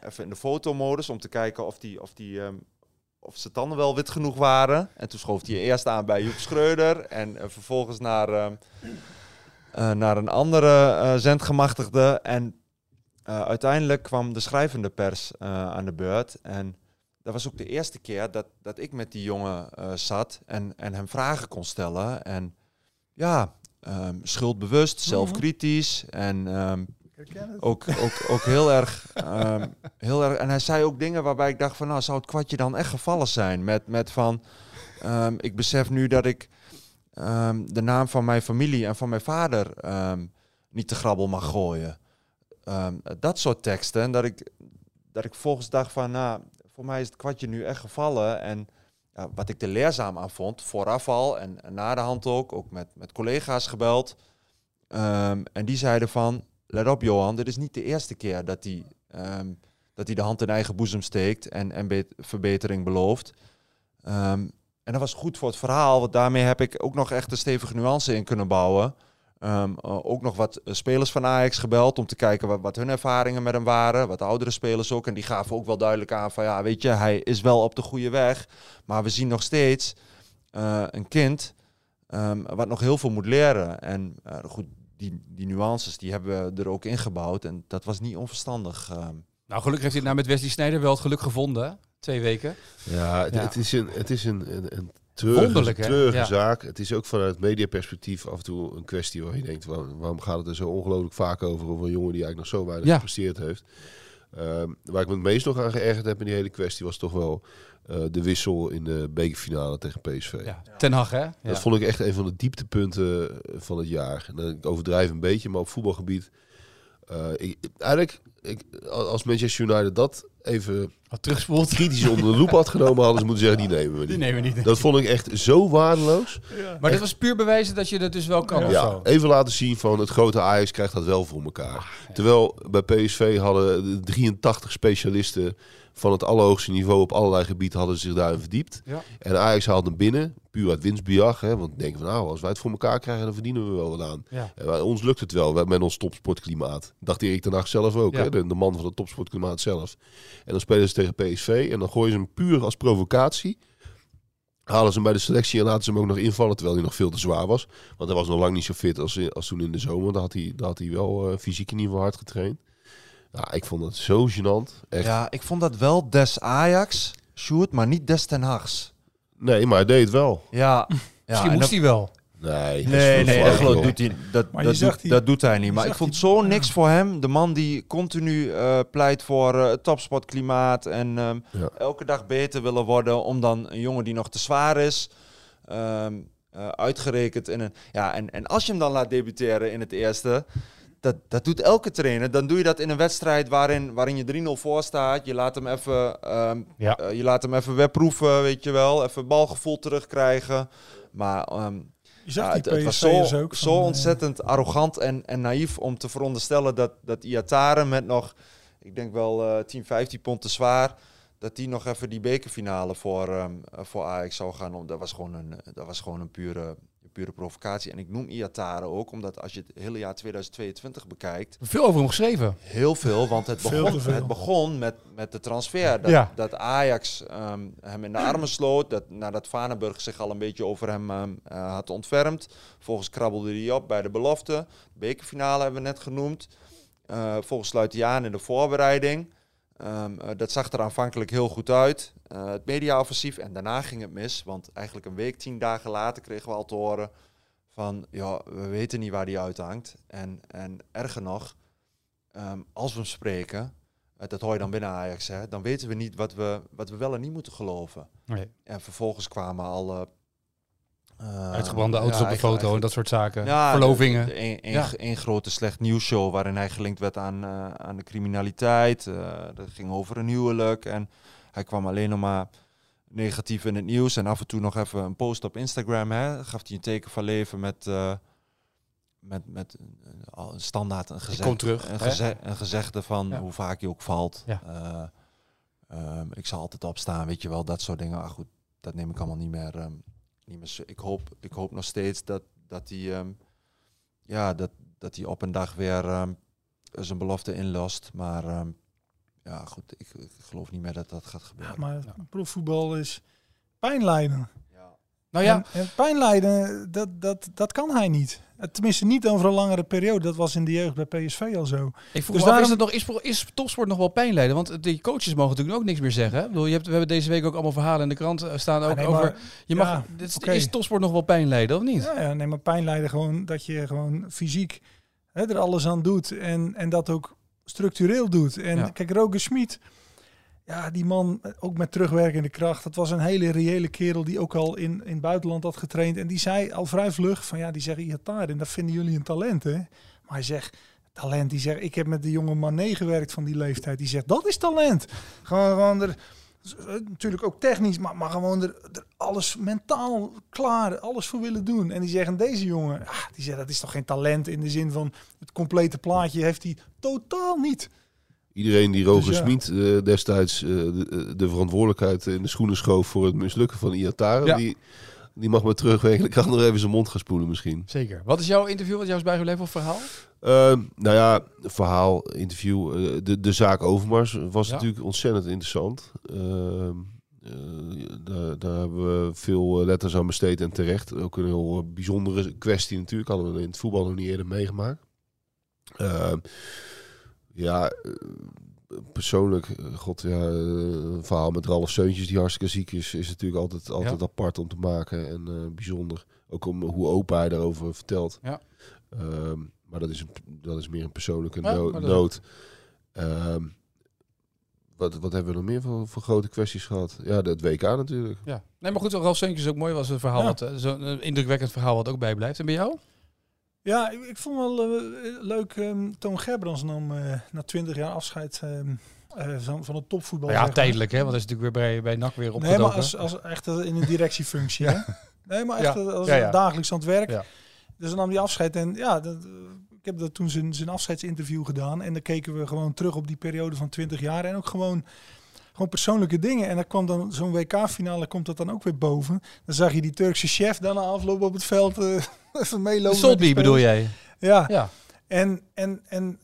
even in de fotomodus om te kijken of, die, of, die, of zijn tanden wel wit genoeg waren. En toen schoof hij eerst aan bij Joep Schreuder en eh, vervolgens naar, ehm, eh, naar een andere eh, zendgemachtigde. En uiteindelijk kwam de schrijvende pers aan de beurt. En dat was ook de eerste keer dat, dat ik met die jongen zat en, en hem vragen kon stellen. En ja, ehm, schuldbewust, zelfkritisch en ehm, ook, ook, ook heel, erg, ehm, heel erg. En hij zei ook dingen waarbij ik dacht van nou zou het kwartje dan echt gevallen zijn. Met, met van ehm, ik besef nu dat ik ehm, de naam van mijn familie en van mijn vader niet te grabbel mag gooien. Dat soort teksten. En dat ik, dat ik volgens dacht van nou, voor mij is het kwartje nu echt gevallen. En wat ik er leerzaam aan vond, vooraf al en, na de hand ook, ook met, met collega's gebeld. En die zeiden van, let op Johan, dit is niet de eerste keer dat hij, ehm, dat hij de hand in eigen boezem steekt en, en be- verbetering belooft. Ehm, en dat was goed voor het verhaal, want daarmee heb ik ook nog echt een stevige nuance in kunnen bouwen. Ehm, eh, ook nog wat eh, spelers van Ajax gebeld om te kijken wat, hun ervaringen met hem waren. Wat oudere spelers ook. En die gaven ook wel duidelijk aan van ja, weet je, hij is wel op de goede weg. Maar we zien nog steeds eh, een kind wat nog heel veel moet leren. En goed, die, die nuances die hebben we er ook ingebouwd. En dat was niet onverstandig. ehm. Nou, gelukkig heeft hij nou met Wesley Sneijder wel het geluk gevonden. Twee weken. Ja, het, Ja. het is een, het is een, een, een treurige, Ja. zaak. Het is ook vanuit mediaperspectief af en toe een kwestie waar je denkt, waarom, waarom gaat het er zo ongelooflijk vaak over, over een jongen die eigenlijk nog zo weinig Ja. gepresteerd heeft. Ehm, waar ik me het meest nog aan geërgerd heb in die hele kwestie was toch wel eh, de wissel in de bekerfinale tegen PSV. Ja. Ten Hag, hè? Ja. Dat vond ik echt een van de dieptepunten van het jaar. En, eh, ik overdrijf een beetje, maar op voetbalgebied. eh, ik, eigenlijk, ik, als Manchester United dat even Wat terugspoelt. kritisch onder de loep had genomen, hadden ze moeten zeggen, die nemen we Die niet. nemen we niet. Dat vond ik echt zo waardeloos. Maar dit was puur bewijzen dat je dat dus wel kan of Ja, zo. even laten zien van het grote Ajax krijgt dat wel voor elkaar. Terwijl bij PSV hadden de 83 specialisten van het allerhoogste niveau op allerlei gebieden hadden zich daarin verdiept. Ja. En Ajax haalde hem binnen, puur uit winstbejag. Hè, want denken van nou, als wij het voor elkaar krijgen, dan verdienen we wel wat aan. Ja. Bij ons lukt het wel met ons topsportklimaat. Dacht Erik ten Hag zelf ook, Ja. hè, de, de man van het topsportklimaat zelf. En dan spelen ze tegen PSV en dan gooien ze hem puur als provocatie. Halen ze hem bij de selectie en laten ze hem ook nog invallen, terwijl hij nog veel te zwaar was. Want hij was nog lang niet zo fit als, als toen in de zomer. Daar had hij, daar had hij wel eh, fysiek in ieder geval hard getraind. Nou, ik vond het zo gênant. Echt. Ja, ik vond dat wel des Ajax, Sjoerd, maar niet des Ten Hags. Nee, maar hij deed het wel. Ja, ja Misschien en moest dat- hij wel. Nee, Nee, nee, dat, geloof- doet hij, dat, dat, doet, die- dat doet hij niet. Maar ik vond zo ja. niks voor hem. De man die continu eh, pleit voor eh, het topsportklimaat en ehm, Ja. elke dag beter willen worden. Om dan een jongen die nog te zwaar is, ehm, eh, uitgerekend in een... Ja, en, en als je hem dan laat debuteren in het eerste... Dat, dat doet elke trainer. Dan doe je dat in een wedstrijd waarin, waarin je 3-0 voor staat. Je laat hem even, ehm, Ja. eh, je laat hem even wegproeven, weet je wel. Even balgevoel terugkrijgen. Maar ehm, Je zag ja, die het, het was zo, ook. zo van, eh, ontzettend arrogant en, en naïef om te veronderstellen dat, dat Iataren met nog, ik denk wel eh 10, 15 pond te zwaar, dat die nog even die bekerfinale voor, ehm, eh, voor Ajax zou gaan. Om, dat was gewoon een, dat was gewoon een pure, pure provocatie. En ik noem Iataren ook, omdat als je het hele jaar 2022 bekijkt, Veel over hem geschreven. Heel veel, want het begon, het begon met, met de transfer. Dat, Ja. dat Ajax ehm, hem in de armen sloot. Dat, nadat Vanenburg zich al een beetje over hem ehm, eh, had ontfermd. Volgens krabbelde hij op bij de belofte. Bekerfinale hebben we net genoemd. Eh volgens sluit hij aan in de voorbereiding. Ehm, eh, dat zag er aanvankelijk heel goed uit. Eh, het mediaoffensief. En daarna ging het mis. Want eigenlijk een week, tien dagen later kregen we al te horen van... Ja, we weten niet waar die uithangt. En, en erger nog, ehm, als we hem spreken... eh, dat hoor je dan binnen Ajax, hè, dan weten we niet wat we, wat we wel en niet moeten geloven. Nee. En vervolgens kwamen al... eh, eh, Uitgebrande auto's ja, op de foto en dat soort zaken. ja, Verlovingen. de- de- Een, een, Ja. een grote slecht nieuwsshow waarin hij gelinkt werd aan, aan de criminaliteit. Dat ging over een huwelijk en hij kwam alleen nog maar negatief in het nieuws. En af en toe nog even een post op Instagram. Hè, gaf hij een teken van leven met, eh, met, met al een standaard een, gezegd, kom terug, een, hè? geze- een gezegde van Ja. hoe vaak je ook valt. Ja. Eh, ehm, ik zal altijd opstaan, weet je wel, dat soort dingen. Ah, goed, dat neem ik allemaal niet meer, ehm, niet meer ik hoop, ik hoop nog steeds dat, dat hij ehm, ja, dat, dat hij op een dag weer zijn belofte inlost. Maar ja, goed, ik, ik, geloof niet meer dat dat gaat gebeuren. Ja, maar profvoetbal is pijnlijden. Nou ja, En, en pijnlijden, dat, dat, dat kan hij niet. Tenminste, niet over een langere periode. Dat was in de jeugd bij PSV al zo. ik vroeg Dus daarom- is, het nog, is, is topsport nog wel pijnlijden? Want die coaches mogen natuurlijk ook niks meer zeggen. Ik bedoel, je hebt, we hebben deze week ook allemaal verhalen in de krant eh, staan ook Ah, nee, over... maar- je mag, ja, dit is, oké. is topsport nog wel pijnlijden, of niet? Ja, ja, nee, maar pijnlijden gewoon dat je gewoon fysiek hè, er alles aan doet. En, en dat ook structureel doet. En Ja. kijk, Roger Smit, ja, die man eh, ook met terugwerkende kracht. Dat was een hele reële kerel die ook al in, in het buitenland had getraind. En die zei al vrij vlug van ja, die zeggen Iataren, en dat vinden jullie een talent hè. Maar hij zegt, talent, die zegt, ik heb met de jonge Mané gewerkt van die leeftijd. Die zegt, dat is talent. Gewoon, gewoon er, natuurlijk ook technisch, maar, maar gewoon er, er alles mentaal klaar, alles voor willen doen. En die zeggen, deze jongen, ah, die zegt, dat is toch geen talent in de zin van het complete plaatje heeft hij totaal niet. Iedereen die Roger Dus ja. Smit eh, destijds eh, de, de verantwoordelijkheid in de schoenen schoof voor het mislukken van Iataren, Ja. die, die mag maar terugwerken. Ik kan nog even zijn mond gaan spoelen misschien. Zeker. Wat is jouw interview, wat jou is bijgebleven of verhaal? Eh, nou ja, verhaal, interview. eh, de, de zaak Overmars was Ja. natuurlijk ontzettend interessant. Ehm, eh, daar, daar hebben we veel eh, letters aan besteed en terecht. Ook een heel bijzondere kwestie natuurlijk. Hadden we in het voetbal nog niet eerder meegemaakt. Ehm, ja, persoonlijk, eh, god ja, eh, een verhaal met Ralf Seuntjes die hartstikke ziek is, is natuurlijk altijd, altijd Ja. apart om te maken en eh, bijzonder. Ook om hoe open hij daarover vertelt. Ja. Ehm, maar dat is, een, dat is meer een persoonlijke Ja, no- maar dat- nood. Ehm, wat, wat hebben we nog meer voor, voor grote kwesties gehad? Ja, het WK natuurlijk. Ja. Nee, maar goed, Ralf Seuntjes ook mooi was een verhaal, wat, zo'n eh, indrukwekkend verhaal wat ook bijblijft. En bij jou? Ja, ik, ik vond wel eh, leuk. ehm Toon Gerbrands nam eh, na twintig jaar afscheid ehm, eh, van, van het topvoetbal. Ja, tijdelijk, hè? Want dat is natuurlijk weer bij, bij NAC weer Nee, opgedoken. maar als, als echt in een directiefunctie. hè? Nee, maar echt Ja. als Ja, dagelijks aan het werk. Dus dan nam hij afscheid. En ja, dat, ik heb dat toen zijn, zijn afscheidsinterview gedaan. En dan keken we gewoon terug op die periode van 20 jaar. En ook gewoon, gewoon persoonlijke dingen. En dan kwam dan zo'n WK-finale, komt dat dan ook weer boven. Dan zag je die Turkse chef dan afloop op het veld eh even meelopen. Solby bedoel jij? Ja, Ja. en, en, en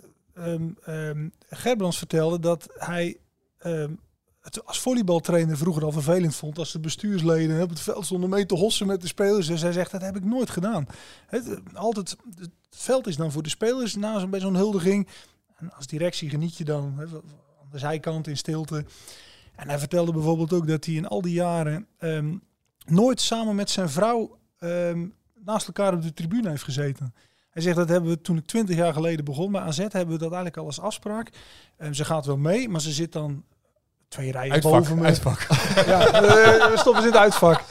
Gerbrands vertelde dat hij ehm, het als volleybaltrainer vroeger al vervelend vond als de bestuursleden op het veld stonden mee te hossen met de spelers. Dus hij zegt, dat heb ik nooit gedaan. Het, eh, altijd, het veld is dan voor de spelers na zo'n bij zo'n huldiging. En als directie geniet je dan aan de zijkant in stilte. En hij vertelde bijvoorbeeld ook dat hij in al die jaren ehm, nooit samen met zijn vrouw ehm, naast elkaar op de tribune heeft gezeten. Hij zegt dat hebben we toen ik 20 jaar geleden begon bij AZ hebben we dat eigenlijk al als afspraak. En ze gaat wel mee, maar ze zit dan twee rijen Uitvak, boven me. uitvak. Ja, we stoppen ze in het uitvak.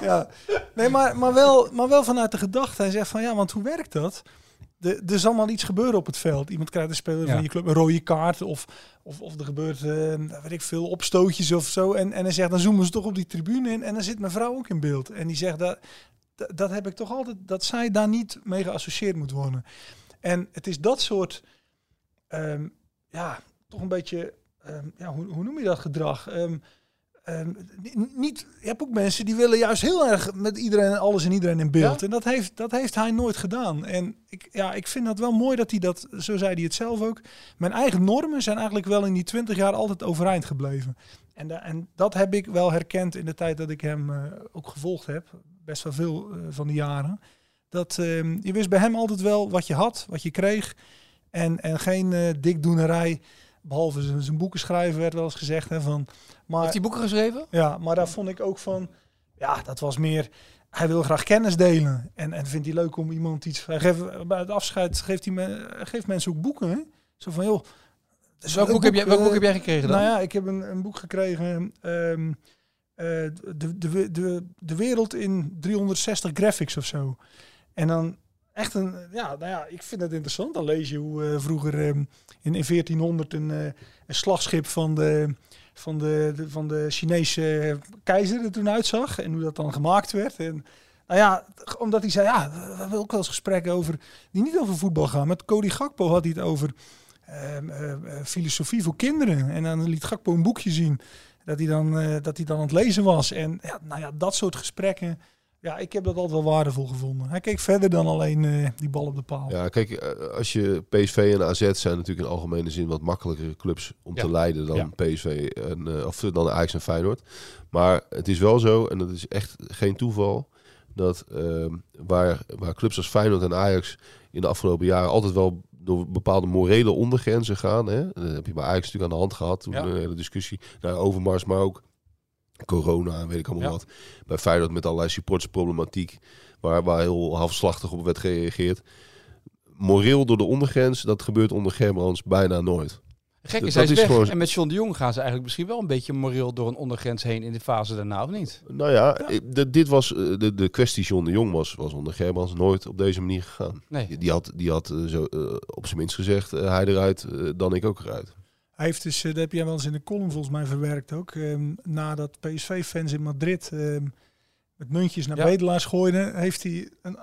Ja. Nee, maar, maar, wel, maar wel vanuit de gedachte. Hij zegt van ja, want hoe werkt dat? De, er zal maar iets gebeuren op het veld. Iemand krijgt een speler Ja. van je club een rode kaart. Of, of, of er gebeurt, eh, weet ik veel, opstootjes of zo. En, en hij zegt, dan zoomen ze toch op die tribune in. En dan zit mijn vrouw ook in beeld. En die zegt, dat, dat, dat heb ik toch altijd, dat zij daar niet mee geassocieerd moet worden. En het is dat soort, ehm, ja, toch een beetje, ehm, ja, hoe, hoe noem je dat gedrag? Ni- niet, je hebt ook mensen die willen juist heel erg met iedereen, alles en iedereen in beeld. Ja? En dat heeft, dat heeft hij nooit gedaan. En ik, ja, ik vind dat wel mooi dat hij dat, zo zei hij het zelf ook. Mijn eigen normen zijn eigenlijk wel in die twintig jaar altijd overeind gebleven. En, da- en dat heb ik wel herkend in de tijd dat ik hem eh, ook gevolgd heb. Best wel veel eh, van die jaren. Dat ehm, je wist bij hem altijd wel wat je had, wat je kreeg. En, en geen eh, dikdoenerij. Behalve zijn, zijn boeken schrijven werd wel eens gezegd. Hè, van, maar, Heeft hij boeken geschreven? ja, maar daar vond ik ook van, ja, dat was meer, hij wil graag kennis delen. En, en vindt hij leuk om iemand iets, hij geeft, bij het afscheid geeft, hij me, geeft mensen ook boeken. Hè? Zo van, joh. is Welk boek, heb jij, welk boek heb jij gekregen dan? Nou ja, ik heb een, een boek gekregen, ehm, eh, de, de, de, de wereld in 360 graphics of zo. En dan echt een, ja, nou ja, ik vind het interessant. Dan lees je hoe eh, vroeger ehm, in, in 1400 een, eh, een slagschip van de, van, de, van de Chinese keizer er toen uitzag. En hoe dat dan gemaakt werd. En nou ja, omdat hij zei, ja, we hebben ook wel eens gesprekken over, die niet over voetbal gaan. Met Cody Gakpo had hij het over ehm, eh, eh, filosofie voor kinderen. En dan liet Gakpo een boekje zien dat hij dan, eh, dat hij dan aan het lezen was. En ja, nou ja, dat soort gesprekken, ja, ik heb dat altijd wel waardevol gevonden. Hij keek verder dan alleen uh, die bal op de paal. Ja, kijk, uh, als je PSV en AZ zijn natuurlijk in algemene zin wat makkelijkere clubs om ja. te leiden dan ja. PSV en uh, of dan Ajax en Feyenoord. Maar het is wel zo, en dat is echt geen toeval, dat ehm, waar, waar clubs als Feyenoord en Ajax in de afgelopen jaren altijd wel door bepaalde morele ondergrenzen gaan. Hè? Dat heb je bij Ajax natuurlijk aan de hand gehad. Toen een hele discussie naar Overmars, maar ook corona en weet ik allemaal wat. Bij Feyenoord met allerlei supportersproblematiek, waar, waar heel halfslachtig op werd gereageerd. Moreel door de ondergrens, dat gebeurt onder Gerbrands bijna nooit. Gek is, hij is, weg. Gewoon... En met John de Jong gaan ze eigenlijk misschien wel een beetje moreel door een ondergrens heen in de fase daarna, of niet? Nou ja, dit was, eh, de, de kwestie John de Jong was, was onder Gerbrands nooit op deze manier gegaan. Nee. Die, had, die had uh, zo, uh, op zijn minst gezegd, hij eruit, dan ik ook eruit. Hij heeft dus, dat heb jij wel eens in de column volgens mij verwerkt ook, um, nadat PSV-fans in Madrid um, met muntjes naar ja. bedelaars gooiden, heeft hij een,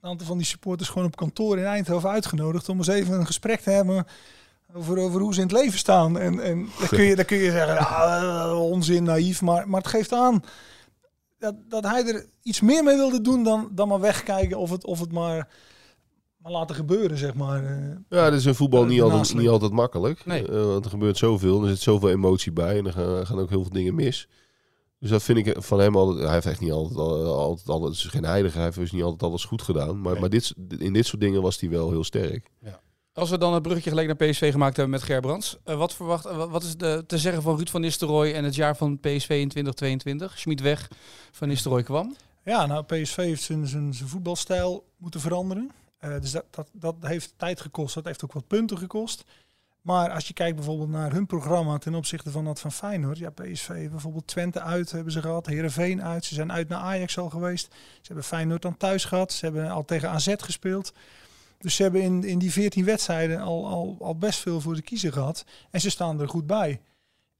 aantal van die supporters gewoon op kantoor in Eindhoven uitgenodigd om eens even een gesprek te hebben over, over hoe ze in het leven staan. En, en dan, kun je, dan kun je zeggen, ja, onzin, naïef, maar, maar het geeft aan dat, dat hij er iets meer mee wilde doen dan, dan maar wegkijken of het, of het maar, maar laten gebeuren, zeg maar. Eh. Ja, dat is in voetbal niet, altijd, niet altijd makkelijk. Nee. Uh, want er gebeurt zoveel, er zit zoveel emotie bij en er gaan, gaan ook heel veel dingen mis. Dus dat vind ik van hem altijd. Hij heeft echt niet altijd, altijd, altijd, is geen heilige. Hij heeft dus niet altijd alles goed gedaan. Maar, maar dit, in dit soort dingen was hij wel heel sterk. Ja. Als we dan het bruggetje gelijk naar PSV gemaakt hebben met Gerbrands. Uh, wat, verwacht, wat is de, te zeggen van Ruud van Nistelrooy en het jaar van PSV in 2022? Schmid weg, Van Nistelrooy kwam. Ja, nou PSV heeft zijn, zijn, zijn voetbalstijl moeten veranderen. Uh, dus dat, dat, dat heeft tijd gekost. Dat heeft ook wat punten gekost. Maar als je kijkt bijvoorbeeld naar hun programma ten opzichte van dat van Feyenoord. Ja, PSV bijvoorbeeld Twente uit hebben ze gehad. Herenveen uit. Ze zijn uit naar Ajax al geweest. Ze hebben Feyenoord dan thuis gehad. Ze hebben al tegen AZ gespeeld. Dus ze hebben in, in die 14 wedstrijden al, al, al best veel voor de kiezer gehad. En ze staan er goed bij.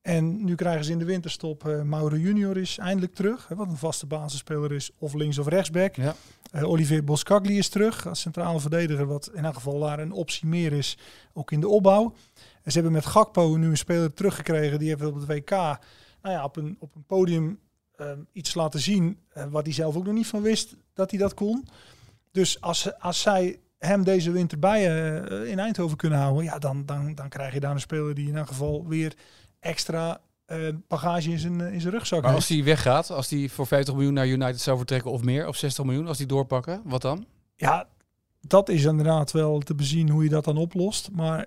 En nu krijgen ze in de winterstop uh, Mauro Junior is eindelijk terug. Hè, wat een vaste basisspeler is, of links of rechtsback. Ja. Uh, Olivier Boscagli is terug als centrale verdediger. Wat in elk geval daar een optie meer is, ook in de opbouw. En ze hebben met Gakpo nu een speler teruggekregen. Die heeft op het WK nou ja, op, een, op een podium uh, iets laten zien. wat hij zelf ook nog niet van wist dat hij dat kon. Dus als, als zij hem deze winter bij in Eindhoven kunnen houden, ja, dan, dan, dan krijg je daar een speler die in elk geval weer extra uh, bagage in zijn, in zijn rugzak maar als hij weggaat, als hij voor 50 miljoen naar United zou vertrekken of meer, of 60 miljoen, als die doorpakken, wat dan? Ja, dat is inderdaad wel te bezien hoe je dat dan oplost. Maar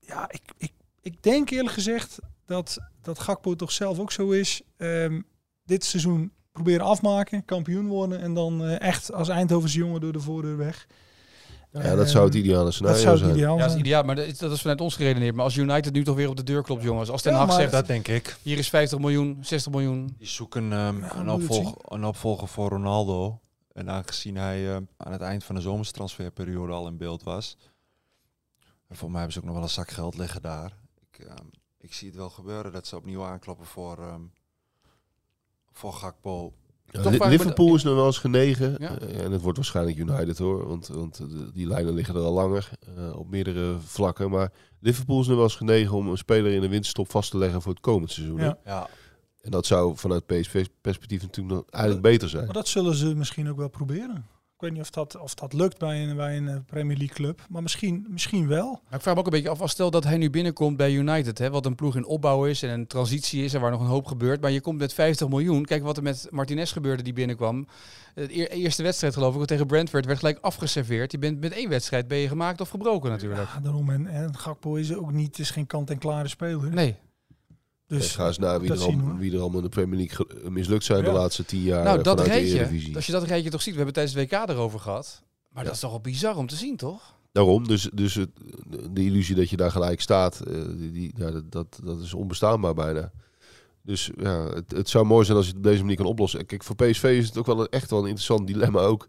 ja, ik, ik, ik denk eerlijk gezegd dat, dat Gakpo toch zelf ook zo is. Um, dit seizoen proberen afmaken, kampioen worden en dan uh, echt als Eindhovense jongen door de voordeur weg. Ja, dat zou het ideale scenario dat zou het ideaal zijn. Ja, dat is ideaal, maar dat is, dat is vanuit ons geredeneerd. Maar als United nu toch weer op de deur klopt, jongens. Als Ten Hag zegt, dat denk ik. Hier is 50 miljoen, 60 miljoen. Die zoeken um, een, opvolger, een opvolger voor Ronaldo. En aangezien hij uh, aan het eind van de zomerstransferperiode al in beeld was. En voor mij hebben ze ook nog wel een zak geld liggen daar. Ik, uh, ik zie het wel gebeuren dat ze opnieuw aankloppen voor, um, voor Gakpo. Liverpool is nog wel eens genegen. Eh, en het wordt waarschijnlijk United hoor. Want, want die lijnen liggen er al langer. Uh, op meerdere vlakken. Maar Liverpool is nog wel eens genegen om een speler in de winterstop vast te leggen voor het komend seizoen. Ja. ja. En dat zou vanuit PSV-perspectief natuurlijk nog eigenlijk beter zijn. Maar dat zullen ze misschien ook wel proberen. Ik weet niet of dat, of dat lukt bij een, bij een eh, Premier League club. Maar misschien, misschien wel. Maar ik vraag me ook een beetje af. Als stel dat hij nu binnenkomt bij United. Hè, wat een ploeg in opbouw is en een transitie is. En waar nog een hoop gebeurt. Maar je komt met 50 miljoen. Kijk wat er met Martinez gebeurde die binnenkwam. De eerste wedstrijd geloof ik tegen Brentford werd gelijk afgeserveerd. Je bent met één wedstrijd ben je gemaakt of gebroken natuurlijk. Ja, daarom. En, en Gakpo is ook niet, is geen kant-en-klare speler. Nee. Dus ga eens naar wie, er, al, wie er allemaal in de Premier League mislukt zijn de laatste tien jaar. Nou, dat rijtje, als je dat rijtje toch ziet, we hebben tijdens het WK erover gehad. Maar dat is toch wel bizar om te zien, toch? Daarom, dus, dus het, de illusie dat je daar gelijk staat, uh, die, ja, dat, dat is onbestaanbaar bijna. Dus ja, het, het zou mooi zijn als je het op deze manier kan oplossen. Kijk, voor PSV is het ook wel een, echt wel een interessant dilemma ook.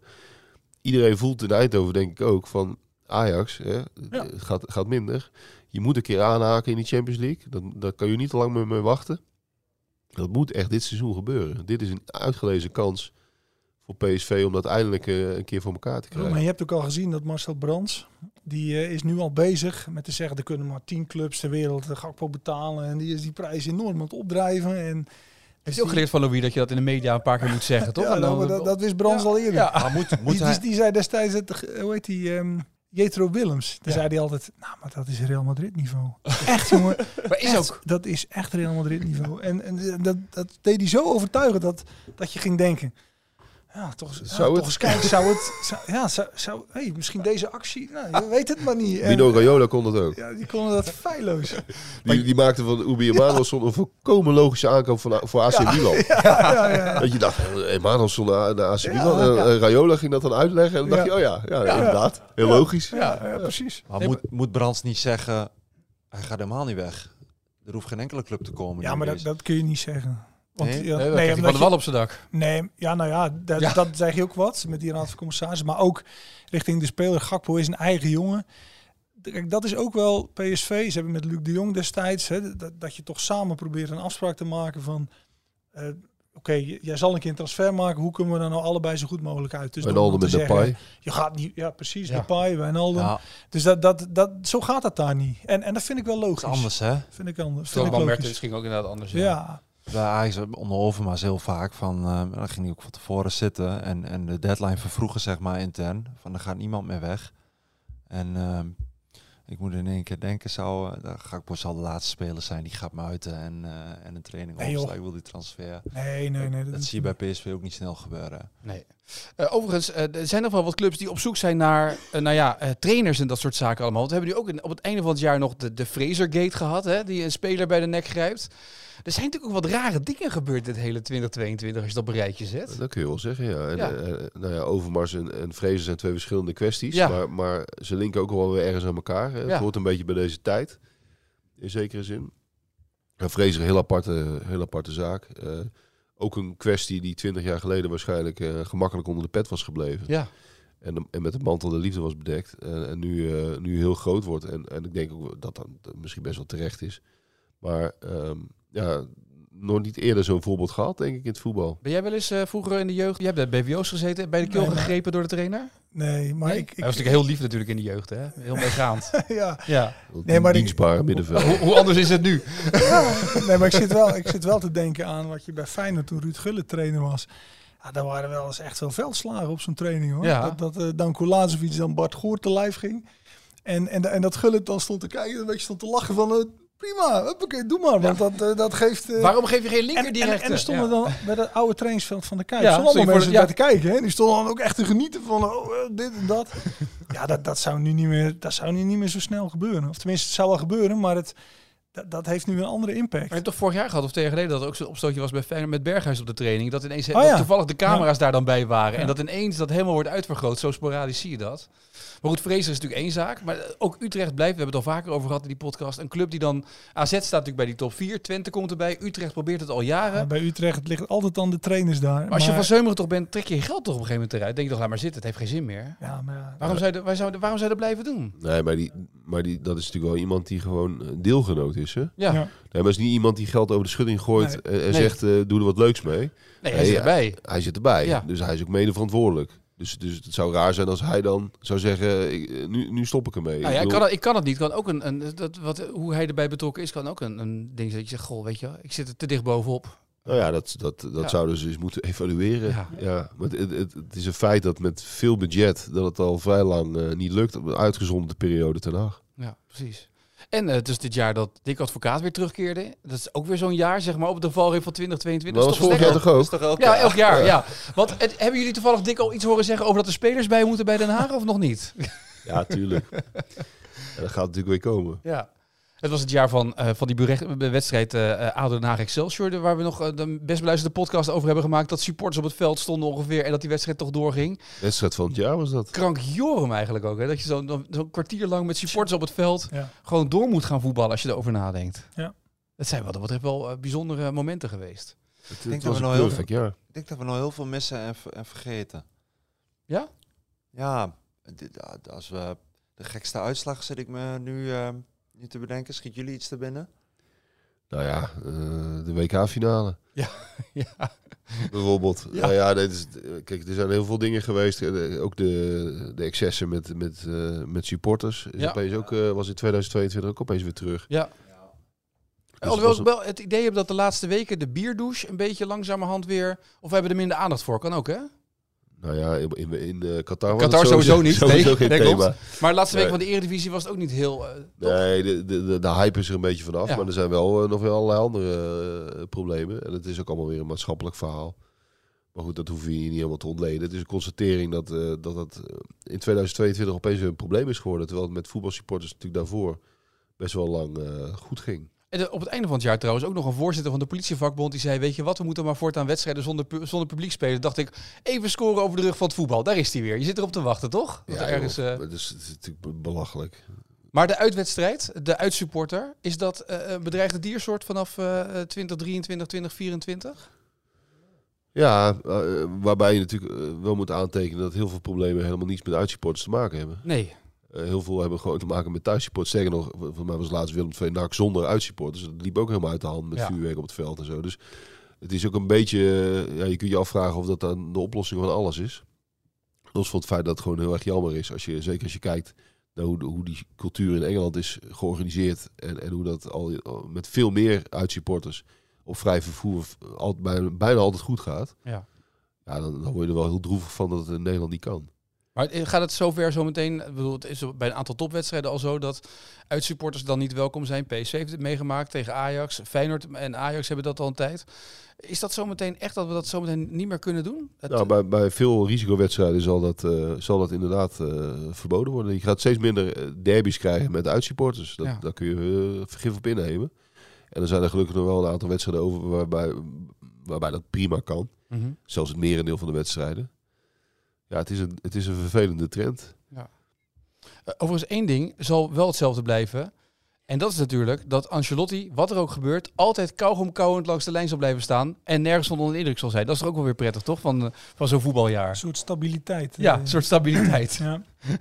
Iedereen voelt in Eindhoven, denk ik ook, van Ajax, hè, het gaat, gaat minder. Je moet een keer aanhaken in die Champions League. Dan, daar kan je niet te lang meer mee wachten. Dat moet echt dit seizoen gebeuren. Dit is een uitgelezen kans voor PSV om dat eindelijk uh, een keer voor elkaar te krijgen. maar je hebt ook al gezien dat Marcel Brands, die uh, is nu al bezig met te zeggen, er kunnen maar tien clubs ter wereld de Gakpo betalen. En die is die prijs enorm aan het opdrijven. En Heeft je ook geleerd van Louis dat je dat in de media een paar keer moet zeggen, toch? Ja, nou, maar dat, dat wist Brands al eerder. Ja. Maar moet, moet Die, hij... die, die zei destijds, het, hoe heet die, ehm Jetro Willems. Daar zei hij altijd, nou, maar dat is Real Madrid niveau. Echt, jongen. Maar is Echt, ook... Dat is echt Real Madrid niveau. En, en dat, dat deed hij zo overtuigend dat, dat je ging denken... Ja, toch, ja, Zou toch het? eens kijken, zou het... Zou, ja, zou, zou, hey, misschien deze actie... Nou, je weet het maar niet. En- Mino Raiola kon dat ook. ja, die konden dat feilloos. Die, die maakte van Ubi Emanuelson een volkomen logische aankoop van, voor AC Milan. Ja, ja, ja. Dat je dacht, eh, Emanuelson naar, naar AC Ja, Milan. En ja. eh, Raiola ging dat dan uitleggen. En dan dacht Ja. je, oh ja, ja, inderdaad. Heel logisch. Ja, ja, precies. Maar moet, moet Brands niet zeggen, hij gaat helemaal niet weg. Er hoeft geen enkele club te komen. Ja, maar dat, dat kun je niet zeggen. Want, Nee? ja, Nee, nee, van de je- wal op zijn dak. Nee, ja, nou ja, dat, Ja. dat zeg je ook wat met die raad van commissarissen. Maar ook richting de speler. Gakpo is een eigen jongen. Kijk, dat is ook wel PSV. Ze hebben met Luc de Jong destijds... Hè, dat, dat je toch samen probeert een afspraak te maken van... eh, Oké, jij zal een keer een transfer maken. Hoe kunnen we er nou allebei zo goed mogelijk uit? Dus Wijnaldum met zeggen, Depay. Je gaat niet... Ja, precies. Ja. Depay, Wijnaldum. Ja, Dus dat, dat, dat, zo gaat dat daar niet. En, en dat vind ik wel dat logisch. is anders, hè? Vind ik anders. Vind ik logisch. Mertens ging ook inderdaad anders. Ja, Bij Ajax onder Overmars heel vaak van, eh, dan ging hij ook van tevoren zitten en, en de deadline vervroegen zeg maar intern, van er gaat niemand meer weg. En ehm, ik moet in één keer denken, zou, uh, Gakpo zal de laatste speler zijn, die gaat muiten en, eh, en een training Nee, opslaan, ik wil die transfer. nee, nee, nee. dat zie je bij PSV ook niet snel gebeuren. Nee. Eh, overigens, eh, er zijn nog wel wat clubs die op zoek zijn naar eh, nou ja, eh, trainers en dat soort zaken allemaal. Want we hebben nu ook in- op het einde van het jaar nog de, de Fraser-gate gehad, hè, die een speler bij de nek grijpt. Er zijn natuurlijk ook wat rare dingen gebeurd dit hele 2022 als je dat op een rijtje zet. Dat kun je wel zeggen, ja. En, Ja. eh, nou ja, Overmars en, en Vrezen zijn twee verschillende kwesties. Ja. Maar, maar ze linken ook wel weer ergens aan elkaar. Hè. Het Ja. hoort een beetje bij deze tijd. In zekere zin. En Vrezen, een heel aparte, heel aparte zaak. Eh, ook een kwestie die twintig jaar geleden waarschijnlijk eh, gemakkelijk onder de pet was gebleven. Ja, En, de- en met de mantel de liefde was bedekt. En, en nu, eh, nu heel groot wordt. En, en ik denk ook dat dat dat misschien best wel terecht is. Maar ehm, ja, nog niet eerder zo'n voorbeeld gehad, denk ik, in het voetbal. ben jij wel eens eh, vroeger in de jeugd, je hebt bij BVO's gezeten, bij de keel Nee, maar- gegrepen door de trainer? Nee, maar Nee? ik... ik Hij was natuurlijk heel lief natuurlijk in de jeugd, hè? Heel meegaand. ja, ja. Nee, maar die- Dienstbare middenveld. hoe, hoe anders is het nu? Ja, nee, maar ik zit, wel, ik zit wel te denken aan wat je bij Feyenoord toen Ruud Gullit trainer was. Ja, daar waren wel eens echt wel veldslagen op zo'n training hoor. Ja. Dat, dat eh, dan Kulazovic dan Bart Goor te lijf ging. En, en, en dat Gullit dan stond te kijken en een beetje stond te lachen van... prima, huppakee, doe maar. Want dat, eh, dat geeft... eh, Waarom geef je geen en, linker en, direct? en er stonden dan bij het oude trainingsveld van de Kuip. Ja, Ja, stonden allemaal mensen de- bij te kijken. Hè? Die stonden dan ook echt te genieten van oh, eh, dit en dat. ja, dat, dat zou nu niet meer, dat zou nu niet meer zo snel gebeuren. Of tenminste, het zou wel gebeuren, maar het, dat, dat heeft nu een andere impact. Maar je hebt toch vorig jaar gehad, of twee jaar geleden, dat er ook zo'n opstootje was bij Feyenoord met Berghuis op de training. Dat ineens Oh dat ja. toevallig de camera's daar dan bij waren. En Ja. dat ineens dat helemaal wordt uitvergroot. Zo sporadisch zie je dat. Maar goed, Vrezen is natuurlijk één zaak. Maar ook Utrecht blijft, we hebben het al vaker over gehad in die podcast. Een club die dan... AZ staat natuurlijk bij die top 4. Twente komt erbij. Utrecht probeert het al jaren. Ja, bij Utrecht het ligt altijd aan de trainers daar. maar als je van Zeumeren toch bent, trek je je geld toch op een gegeven moment eruit. Denk je toch, laat maar zitten. Het heeft geen zin meer. ja, maar Waarom, zou je, waar zou, waarom zou je dat blijven doen? Nee, maar, die, maar die, dat is natuurlijk wel iemand die gewoon een deelgenoot is. Hè? Ja, Ja. Nee, maar is niet iemand die geld over de schutting gooit en, en Nee. zegt, eh, doe er wat leuks mee. nee, hij zit erbij. Hij zit erbij, Ja. dus hij is ook mede verantwoordelijk. Dus, dus het zou raar zijn als hij dan zou zeggen, ik, eh, nu, nu stop ik ermee. Nou ja, ik kan, het, ik kan het niet. Kan ook een, een, dat, wat, hoe hij erbij betrokken is, kan ook een, een ding zijn dat je zegt, goh, weet je, ik zit er te dicht bovenop. Nou ja, dat, dat, dat Ja. zouden ze eens moeten evalueren. Ja. Ja. maar het, het, is een feit dat met veel budget dat het al vrij lang eh, niet lukt. Op een uitgezonderde periode ten Haag. Ja, precies. En eh, het is dit jaar dat Dick Advocaat weer terugkeerde. Dat is ook weer zo'n jaar, zeg maar, op de valreep van 2022. Maar Dat was is toch vorig jaar toch ook? toch elk Ja, elk jaar, ja. Want het, hebben jullie toevallig Dick al iets horen zeggen over dat er spelers bij moeten bij Den Haag of nog niet? Ja, tuurlijk. dat gaat natuurlijk weer komen. Ja. Het was het jaar van, eh, van die wedstrijd eh uh, ADO Den Haag Excelsior, waar we nog de best beluisterde podcast over hebben gemaakt. Dat supporters op het veld stonden ongeveer en dat die wedstrijd toch doorging. Wedstrijd van het jaar was dat. Krank Jorum eigenlijk ook, hè? dat je zo'n zo kwartier lang met supporters op het veld Ja. gewoon door moet gaan voetballen als je erover nadenkt. Ja. Dat zijn wat dat betreft wel bijzondere momenten geweest. Het, denk het dat was we een nou heel jaar. Ik denk dat we nog heel veel missen en, en vergeten. Ja? Ja, als we de gekste uitslag zit ik me nu, eh, te bedenken. Schiet jullie iets te binnen? Nou ja, eh, de WK-finale. Ja. Bijvoorbeeld. Ja. Ja, ja dit is, kijk, er zijn heel veel dingen geweest. Eh, Ook de, de excessen met, met, eh, met supporters. Is Ja. opeens ook, eh, was in 2022 ook opeens weer terug. Ja. Dus Alhoewel ik wel het idee heb dat de laatste weken de bierdouche een beetje langzamerhand weer... Of we hebben er minder aandacht voor, kan ook hè? Nou ja, in, in, in eh, Qatar was Qatar sowieso niet, Sowieso nee, geen nee, thema. klopt. Maar de laatste week Nee. van de Eredivisie was het ook niet heel... toch? Nee, de, de, de, hype is er een beetje vanaf. Ja. Maar er zijn wel eh, nog wel allerlei andere problemen. En het is ook allemaal weer een maatschappelijk verhaal. Maar goed, dat hoef je niet helemaal te ontleden. Het is een constatering dat dat, dat in 2022 opeens een probleem is geworden. Terwijl het met voetbalsupporters natuurlijk daarvoor best wel lang goed ging. En de- op het einde van het jaar trouwens ook nog een voorzitter van de politievakbond die zei: Weet je wat, we moeten maar voortaan wedstrijden zonder, pu- zonder publiek spelen. Dacht ik, even scoren over de rug van het voetbal. Daar is hij weer. Je zit erop te wachten, toch? Dat er ergens, joh, eh, is, het is natuurlijk be- belachelijk. Maar de uitwedstrijd, de uitsupporter, is dat eh, een bedreigde diersoort vanaf eh, eh, 2023, 2024? Ja, eh, waarbij je natuurlijk eh, wel moet aantekenen dat heel veel problemen helemaal niets met uitsupporters te maken hebben. Nee. Eh, heel veel hebben gewoon te maken met thuissupporters. Sterker nog, voor mij was laatst Willem II NAC zonder uitsupporters. Dat liep ook helemaal uit de hand met Ja. vuurwerk op het veld en zo. Dus het is ook een beetje... eh, ja, je kunt je afvragen of dat dan de oplossing van alles is. Los van het feit dat het gewoon heel erg jammer is. Als je, zeker als je kijkt naar hoe, de- hoe die cultuur in Engeland is georganiseerd. En, en hoe dat al, al met veel meer uitsupporters op vrij vervoer al, bijna, bijna altijd goed gaat. Ja. Ja, dan, dan word je er wel heel droevig van dat het in Nederland niet kan. Maar eh, gaat het zover zo meteen? Ik bedoel, het is bij een aantal topwedstrijden al zo dat uitsupporters dan niet welkom zijn. PSV heeft het meegemaakt tegen Ajax. Feyenoord en Ajax hebben dat al een tijd. Is dat zometeen echt dat we dat zometeen niet meer kunnen doen? Het- Nou, bij, bij veel risicowedstrijden zal dat, eh, zal dat inderdaad eh, verboden worden. Je gaat steeds minder derbies krijgen met uitsupporters. Dat, Ja. Daar kun je eh, vergif op innemen. En er zijn er gelukkig nog wel een aantal wedstrijden over waarbij, waarbij dat prima kan. Mhm. Zelfs het merendeel van de wedstrijden. Ja, het is een, het is een vervelende trend. Eh, Overigens één ding zal wel hetzelfde blijven. En dat is natuurlijk dat Ancelotti, wat er ook gebeurt, altijd kauwgom kauwend langs de lijn zal blijven staan. En nergens onder de indruk zal zijn. Dat is toch ook wel weer prettig, toch? Van, eh, van zo'n Een voetbaljaar. soort stabiliteit. Ja, eh. een soort stabiliteit. Ja.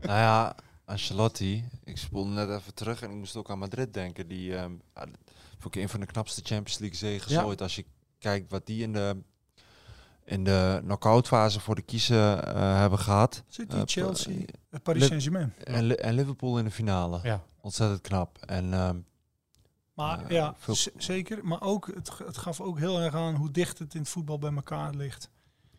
Nou ja, Ancelotti, ik spoelde net even terug en ik moest ook aan Madrid denken. Die ehm ja, vond ik een van de knapste Champions League zegens Ja. ooit. Als je kijkt wat die in de, in de knock-out fase voor de kiezen eh, hebben gehad. City, Eh, Chelsea, eh, Paris Saint-Germain. En, Li- en Liverpool in de finale. Ja. Ontzettend knap. En ehm, Maar Ja, ja, veel- z- zeker. Maar ook, het, het gaf ook heel erg aan hoe dicht het in het voetbal bij elkaar ligt.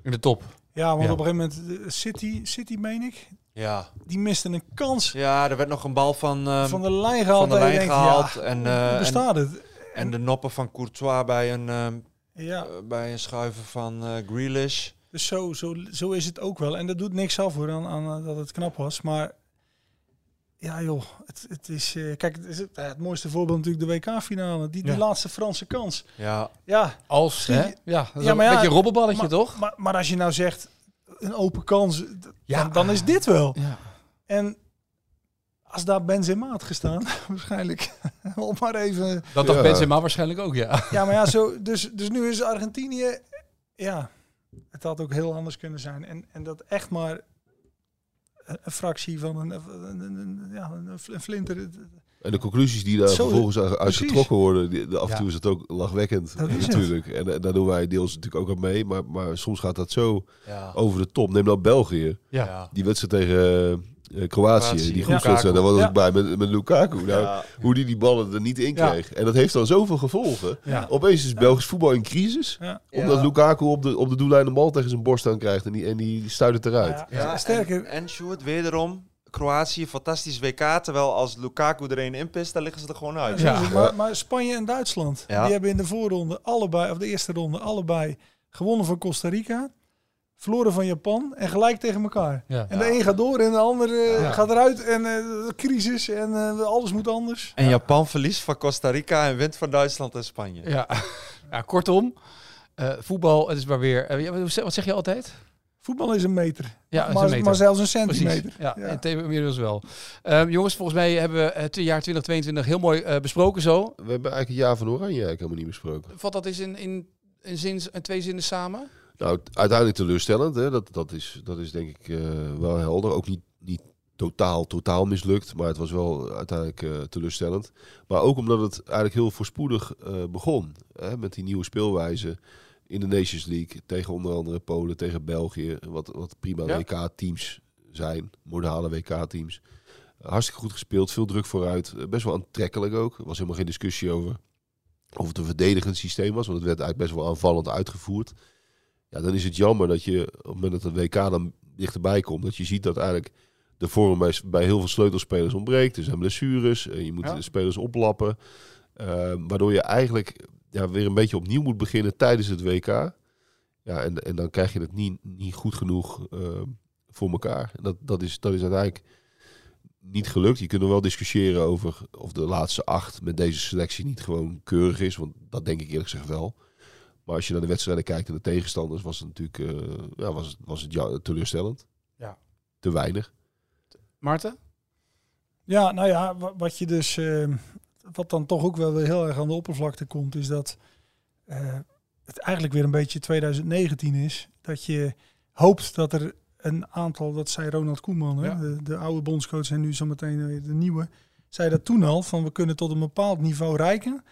In de top. Ja, want Ja. op een gegeven moment, de City, City meen ik, ja. die miste een kans ja, er werd nog een bal van, ehm, van de lijn gehaald. van de lijn denkt, gehaald. Ja, en, hoe eh, en, bestaat het? en de noppen van Courtois bij een, ehm, Ja, eh, bij een schuiven van eh Grealish. dus zo, zo, zo is het ook wel. En dat doet niks af hoor, aan, aan eh, dat het knap was. Maar ja joh, het, het is... eh, kijk, het, is het, het mooiste voorbeeld natuurlijk de WK-finale. Die, die Ja. laatste Franse kans. Ja, Ja, Als, hè? Ja, dat is Ja, maar een ja, beetje een robbelballetje, maar, toch? Maar, maar als je nou zegt, een open kans, dan, dan is dit wel. Ja. En als daar Benzema had gestaan, waarschijnlijk, om maar even... Dat dacht Ja. Benzema waarschijnlijk ook, ja. Ja, maar ja, zo, dus, dus nu is Argentinië, ja, het had ook heel anders kunnen zijn. En, en dat echt maar een, fractie van een, een, een- een- ja, een, fl- een flinter. En de conclusies die daar Zo, vervolgens uit getrokken worden, die, de, af en Ja. toe is het ook lachwekkend Dat het. natuurlijk. En daar doen wij deels natuurlijk ook aan mee. Maar, maar soms gaat dat zo ja. over de top. Neem nou België. Ja. Die wedstrijd tegen eh, Kroatië, Kroatië, die ja. groepswedstrijd, daar was Ja. ik bij met, met Lukaku. Nou, Ja. Hoe die die ballen er niet in kreeg. En dat heeft dan zoveel gevolgen. Ja. Opeens is Belgisch voetbal in crisis. Ja. Omdat Ja. Lukaku op de, op de doellijn een bal tegen zijn borst aan krijgt. En die, en die stuit het eruit. Ja, Ja, sterker. En, en Sjoerd, wederom, Kroatië, fantastisch WK. Terwijl als Lukaku er een in pist, dan liggen ze er gewoon uit. Ja. Maar, maar Spanje en Duitsland, Ja. die hebben in de voorronde allebei, of de eerste ronde, allebei gewonnen van Costa Rica. Verloren van Japan en gelijk tegen elkaar. Ja. En de een gaat door en de ander eh, Ja. gaat eruit. En eh, crisis en eh, alles moet anders. En Japan verliest van Costa Rica en wint van Duitsland en Spanje. Ja. ja, kortom, eh, voetbal, het is maar weer... wat zeg- je altijd? Voetbal is een meter. Ja, is maar, een meter. maar zelfs een centimeter. Ja, Ja. en thema inmiddels wel. Ehm, jongens, volgens mij hebben we het jaar 2022 heel mooi besproken zo. We hebben eigenlijk een jaar van Oranje eigenlijk helemaal niet besproken. Vat dat eens in, in, in, zin, in twee zinnen samen? Nou, uiteindelijk teleurstellend. Hè? Dat, dat, is, dat is denk ik eh, wel helder. Ook niet, niet totaal, totaal mislukt. Maar het was wel uiteindelijk eh, teleurstellend. Maar ook omdat het eigenlijk heel voorspoedig eh, begon. Hè? Met die nieuwe speelwijze in de Nations League. Tegen onder andere Polen, tegen België. Wat, wat prima Ja. WK-teams zijn. Modale WK-teams. Hartstikke goed gespeeld, veel druk vooruit. best wel aantrekkelijk ook. Er was helemaal geen discussie over of het een verdedigend systeem was. Want het werd eigenlijk best wel aanvallend uitgevoerd. Ja, dan is het jammer dat je op het moment dat het WK dan dichterbij komt... dat je ziet dat eigenlijk de vorm bij, bij heel veel sleutelspelers ontbreekt. Er zijn blessures, en je moet Ja. de spelers oplappen. Eh, waardoor je eigenlijk ja, weer een beetje opnieuw moet beginnen tijdens het WK. Ja, en, en dan krijg je het niet, niet goed genoeg eh, voor elkaar. En dat, dat, is, dat is uiteindelijk niet gelukt. Je kunt er wel discussiëren over of de laatste acht met deze selectie niet gewoon keurig is. Want dat denk ik eerlijk gezegd wel. Maar als je naar de wedstrijden kijkt en de tegenstanders, was het natuurlijk eh, ja, was, het- was het ja, teleurstellend. Ja. Te weinig. Maarten? Ja, nou ja, wa- wat je dus, eh, wat dan toch ook wel weer heel erg aan de oppervlakte komt, is dat eh, het eigenlijk weer een beetje 2019 is. Dat je hoopt dat er een aantal, dat zei Ronald Koeman, hè, Ja. de, de oude bondscoach en nu zometeen weer de nieuwe, zei dat toen al, van we kunnen tot een bepaald niveau reiken.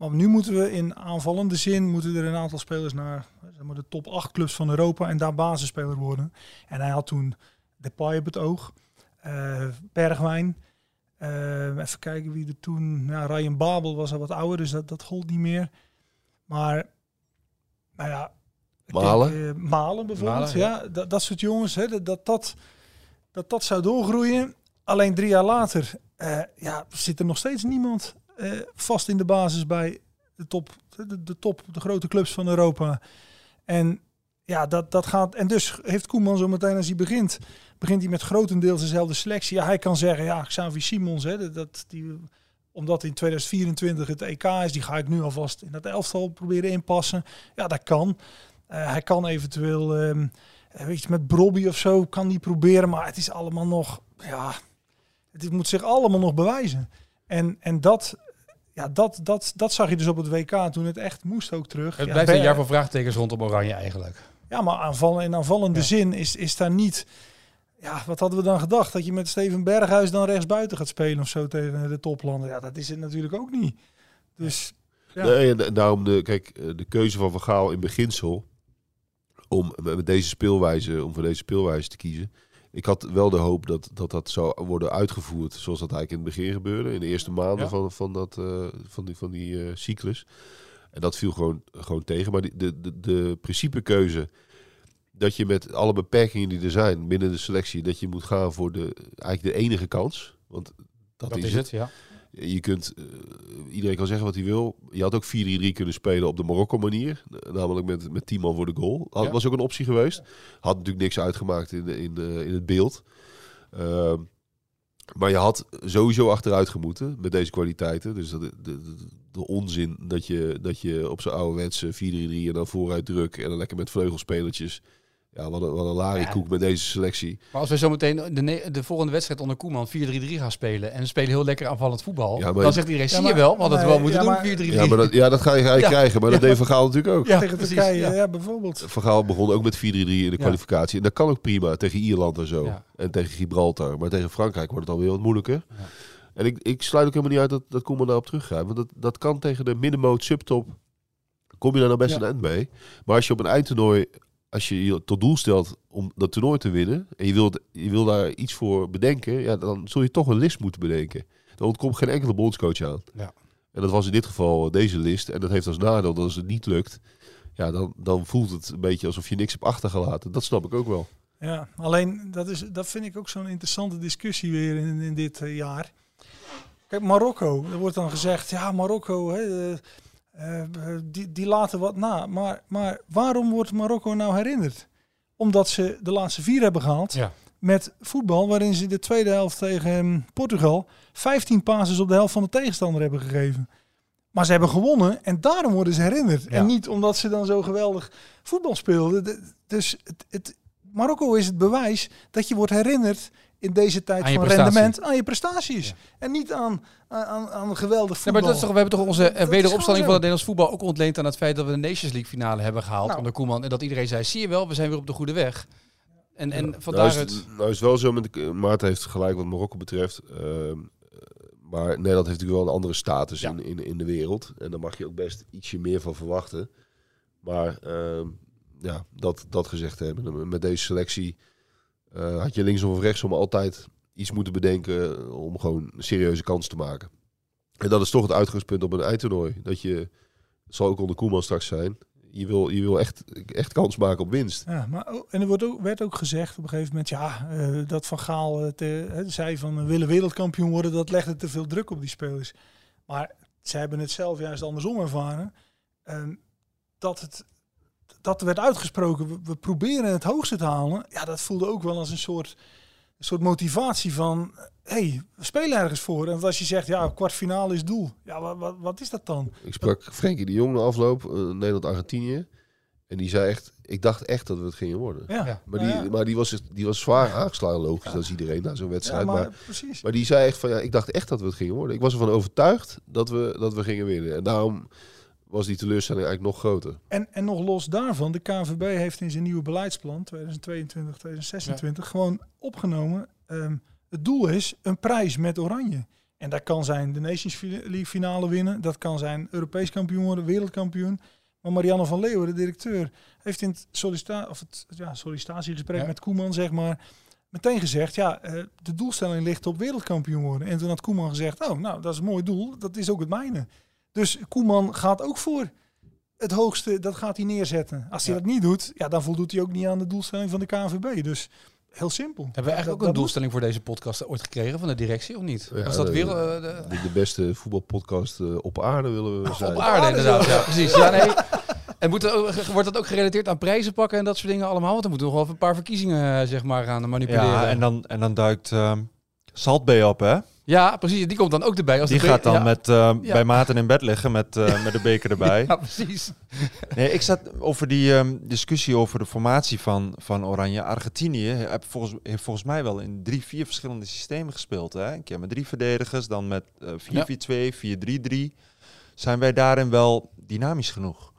Maar nu moeten we in aanvallende zin, moeten er een aantal spelers naar zeg maar, de top 8 clubs van Europa en daar basisspeler worden. En hij had toen Depay op het oog, eh, Bergwijn, eh, even kijken wie er toen... Ja, Ryan Babel was al wat ouder, dus dat, dat gold niet meer. Maar, nou ja... Malen? denk, eh, Malen bijvoorbeeld, Malen, ja. Dat, dat soort jongens, hè, dat, dat, dat, dat dat zou doorgroeien. Alleen drie jaar later eh, ja, zit er nog steeds niemand eh, vast in de basis bij de top, de, top, de grote clubs van Europa. En ja, dat, dat gaat. En dus heeft Koeman zo meteen als hij begint, begint hij met grotendeels dezelfde selectie. Ja, hij kan zeggen, ja, Xavi Simons, hè, dat- die, omdat in 2024 het EK is, die ga ik nu alvast in dat elftal proberen inpassen. Ja, dat kan. Eh, hij kan eventueel, ehm, eh, weet je, met Brobby of zo, kan die proberen, maar het is allemaal nog, ja, het moet zich allemaal nog bewijzen. En, en dat, ja, dat, dat, dat zag je dus op het WK toen het echt moest ook terug. Het ja, blijft een jaar van vraagtekens rondom Oranje eigenlijk. ja, maar aanvallen, in aanvallende Ja. zin is, is daar niet... Ja, wat hadden we dan gedacht? Dat je met Steven Berghuis dan rechtsbuiten gaat spelen of zo tegen de toplanden. Ja, dat is het natuurlijk ook niet. Dus ja, Nee, daarom de, kijk, eh, de keuze van Van Gaal in beginsel om met met deze speelwijze, om voor deze speelwijze te kiezen. Ik had wel de hoop dat dat, dat zou worden uitgevoerd zoals dat eigenlijk in het begin gebeurde. In de eerste maanden Ja. van, van, dat, eh, van die, van die eh, cyclus. En dat viel gewoon, gewoon tegen. Maar die, de, de, de principekeuze dat je met alle beperkingen die er zijn binnen de selectie, dat je moet gaan voor de, eigenlijk de enige kans. Want dat, Dat is, is het. het, ja. Je kunt, eh, iedereen kan zeggen wat hij wil. Je had ook 4-3-3 kunnen spelen op de Marokko-manier. N- Namelijk met, met 10 man voor de goal. Had, Ja. Was ook een optie geweest. Had natuurlijk niks uitgemaakt in, in, in het beeld. Ehm, maar je had sowieso achteruit gemoeten met deze kwaliteiten. Dus dat, de, de, de onzin dat je, dat je op zo'n ouderwetse 4-3-3 en dan vooruit druk en dan lekker met vleugelspelertjes. Ja, wat een, wat een larikoek met deze selectie. Maar als we zo meteen de, de volgende wedstrijd onder Koeman 4-3-3 gaan spelen en we spelen heel lekker aanvallend voetbal, Ja, dan zegt iedereen, Ja, zie maar- je wel, we hadden het nee, wel moeten doen, 4-3-3. Ja, maar dat, ja, dat ga je eigenlijk Ja. krijgen. Maar dat deed Van Gaal natuurlijk ook. Ja, tegen precies, Turkije, ja. ja. bijvoorbeeld. Van Gaal begon ook met 4-3-3 in de kwalificatie. En dat kan ook prima tegen Ierland en zo. Ja. En tegen Gibraltar. Maar tegen Frankrijk wordt het alweer wat moeilijker. Ja. En ik, ik sluit ook helemaal niet uit dat, dat Koeman daarop teruggaat. Want dat, dat kan tegen de middenmoot subtop. Kom je daar nou best Ja. een eind mee. Maar als je op een eindtoernooi, als je je tot doel stelt om dat toernooi te winnen. En je wilt, je wil daar iets voor bedenken. Ja, dan zul je toch een list moeten bedenken. Dan ontkomt geen enkele bondscoach aan. Ja. En dat was in dit geval deze list. En dat heeft als nadeel dat als het niet lukt. Ja, dan, dan voelt het een beetje alsof je niks hebt achtergelaten. Dat snap ik ook wel. Ja, alleen dat, is, dat vind ik ook zo'n interessante discussie weer in, in dit eh, jaar. Kijk, Marokko, er wordt dan gezegd, ja, Marokko, hè, eh, eh, die, die laten wat na. Maar, maar waarom wordt Marokko nou herinnerd? Omdat ze de laatste vier hebben gehaald Ja. met voetbal, waarin ze de tweede helft tegen ehm, Portugal 15 passes op de helft van de tegenstander hebben gegeven. Maar ze hebben gewonnen en daarom worden ze herinnerd. Ja. En niet omdat ze dan zo geweldig voetbal speelden. De- Dus het, het, Marokko is het bewijs dat je wordt herinnerd in deze tijd van rendement aan je prestaties. Ja. En niet aan, aan, aan, geweldig Ja, voetbal. maar dat is toch, we hebben toch onze Dat eh, is wederopstanding gewoon van het Nederlands voetbal ook ontleend aan het feit dat we de Nations League finale hebben gehaald Nou. onder Koeman. En dat iedereen zei, zie je wel, we zijn weer op de goede weg. En, en van Nou daaruit... het, nou is wel zo, met de, Maarten heeft gelijk wat Marokko betreft. Ehm, maar Nederland heeft natuurlijk wel een andere status Ja. in, in, in de wereld. En daar mag je ook best ietsje meer van verwachten. Maar ehm, ja, dat, dat gezegd hebben. Met deze selectie eh, had je linksom of rechtsom altijd iets moeten bedenken om gewoon een serieuze kans te maken. En dat is toch het uitgangspunt op een eindtoernooi. Dat je, het zal ook onder Koeman straks zijn, je wil, je wil echt, echt kans maken op winst. Ja, maar, en er wordt ook, werd ook gezegd op een gegeven moment, ja, uh, dat Van Gaal te, zei van willen wereldkampioen worden, dat legde te veel druk op die spelers. Maar ze hebben het zelf juist andersom ervaren. Uh, dat het dat werd uitgesproken, we, we, proberen het hoogste te halen. Ja, dat voelde ook wel als een soort, een soort motivatie van, hey, we spelen ergens voor. En als je zegt, ja, kwartfinale is doel. Ja, wat, wat, wat is dat dan? Ik sprak Frenkie de Jong afloop, uh, Nederland-Argentinië. En die zei echt, ik dacht echt dat we het gingen worden. Ja. Maar, die, ja. maar die, was, die was zwaar aangeslagen, logisch, is iedereen na zo'n wedstrijd. Ja, maar, maar, precies. maar die zei echt van, ja, ik dacht echt dat we het gingen worden. Ik was ervan overtuigd dat we, dat we gingen winnen. En daarom was die teleurstelling eigenlijk nog groter. En, en nog los daarvan, de KNVB heeft in zijn nieuwe beleidsplan 2022, 2026 gewoon opgenomen. Um, het doel is een prijs met oranje. En dat kan zijn de Nations League finale winnen. Dat kan zijn Europees kampioen worden, wereldkampioen. Maar Marianne van Leeuwen, de directeur, heeft in het, sollicita of het ja, sollicitatiegesprek ja. met Koeman zeg maar, meteen gezegd... ja, uh, de doelstelling ligt op wereldkampioen worden. En toen had Koeman gezegd, oh, nou, dat is een mooi doel. Dat is ook het mijne. Dus Koeman gaat ook voor het hoogste, dat gaat hij neerzetten. Als hij ja. dat niet doet, ja, dan voldoet hij ook niet aan de doelstelling van de KNVB. Dus heel simpel. Hebben we eigenlijk ook een doelstelling voor deze podcast ooit gekregen van de directie of niet? Ja, Was dat de, weer uh, de, de, beste voetbalpodcast uh, op aarde willen we zijn. Op aarde, inderdaad. Ja, precies. Ja, nee. En moet er, wordt dat ook gerelateerd aan prijzen pakken en dat soort dingen allemaal? Want dan moeten we nog wel een paar verkiezingen zeg maar gaan manipuleren. Ja, en dan, en dan duikt um, op, hè? Ja, precies. Die komt dan ook erbij. Als die gaat dan ja. met, uh, ja. bij Maarten in bed liggen met, uh, met de beker erbij. ja, precies. Nee, ik zat over die um, discussie over de formatie van, van Oranje. Argentinië heeft volgens, heeft volgens mij wel in drie, vier verschillende systemen gespeeld. Hè? Een keer met drie verdedigers, dan met uh, 4-4-2, 4-3-3. Zijn wij daarin wel dynamisch genoeg?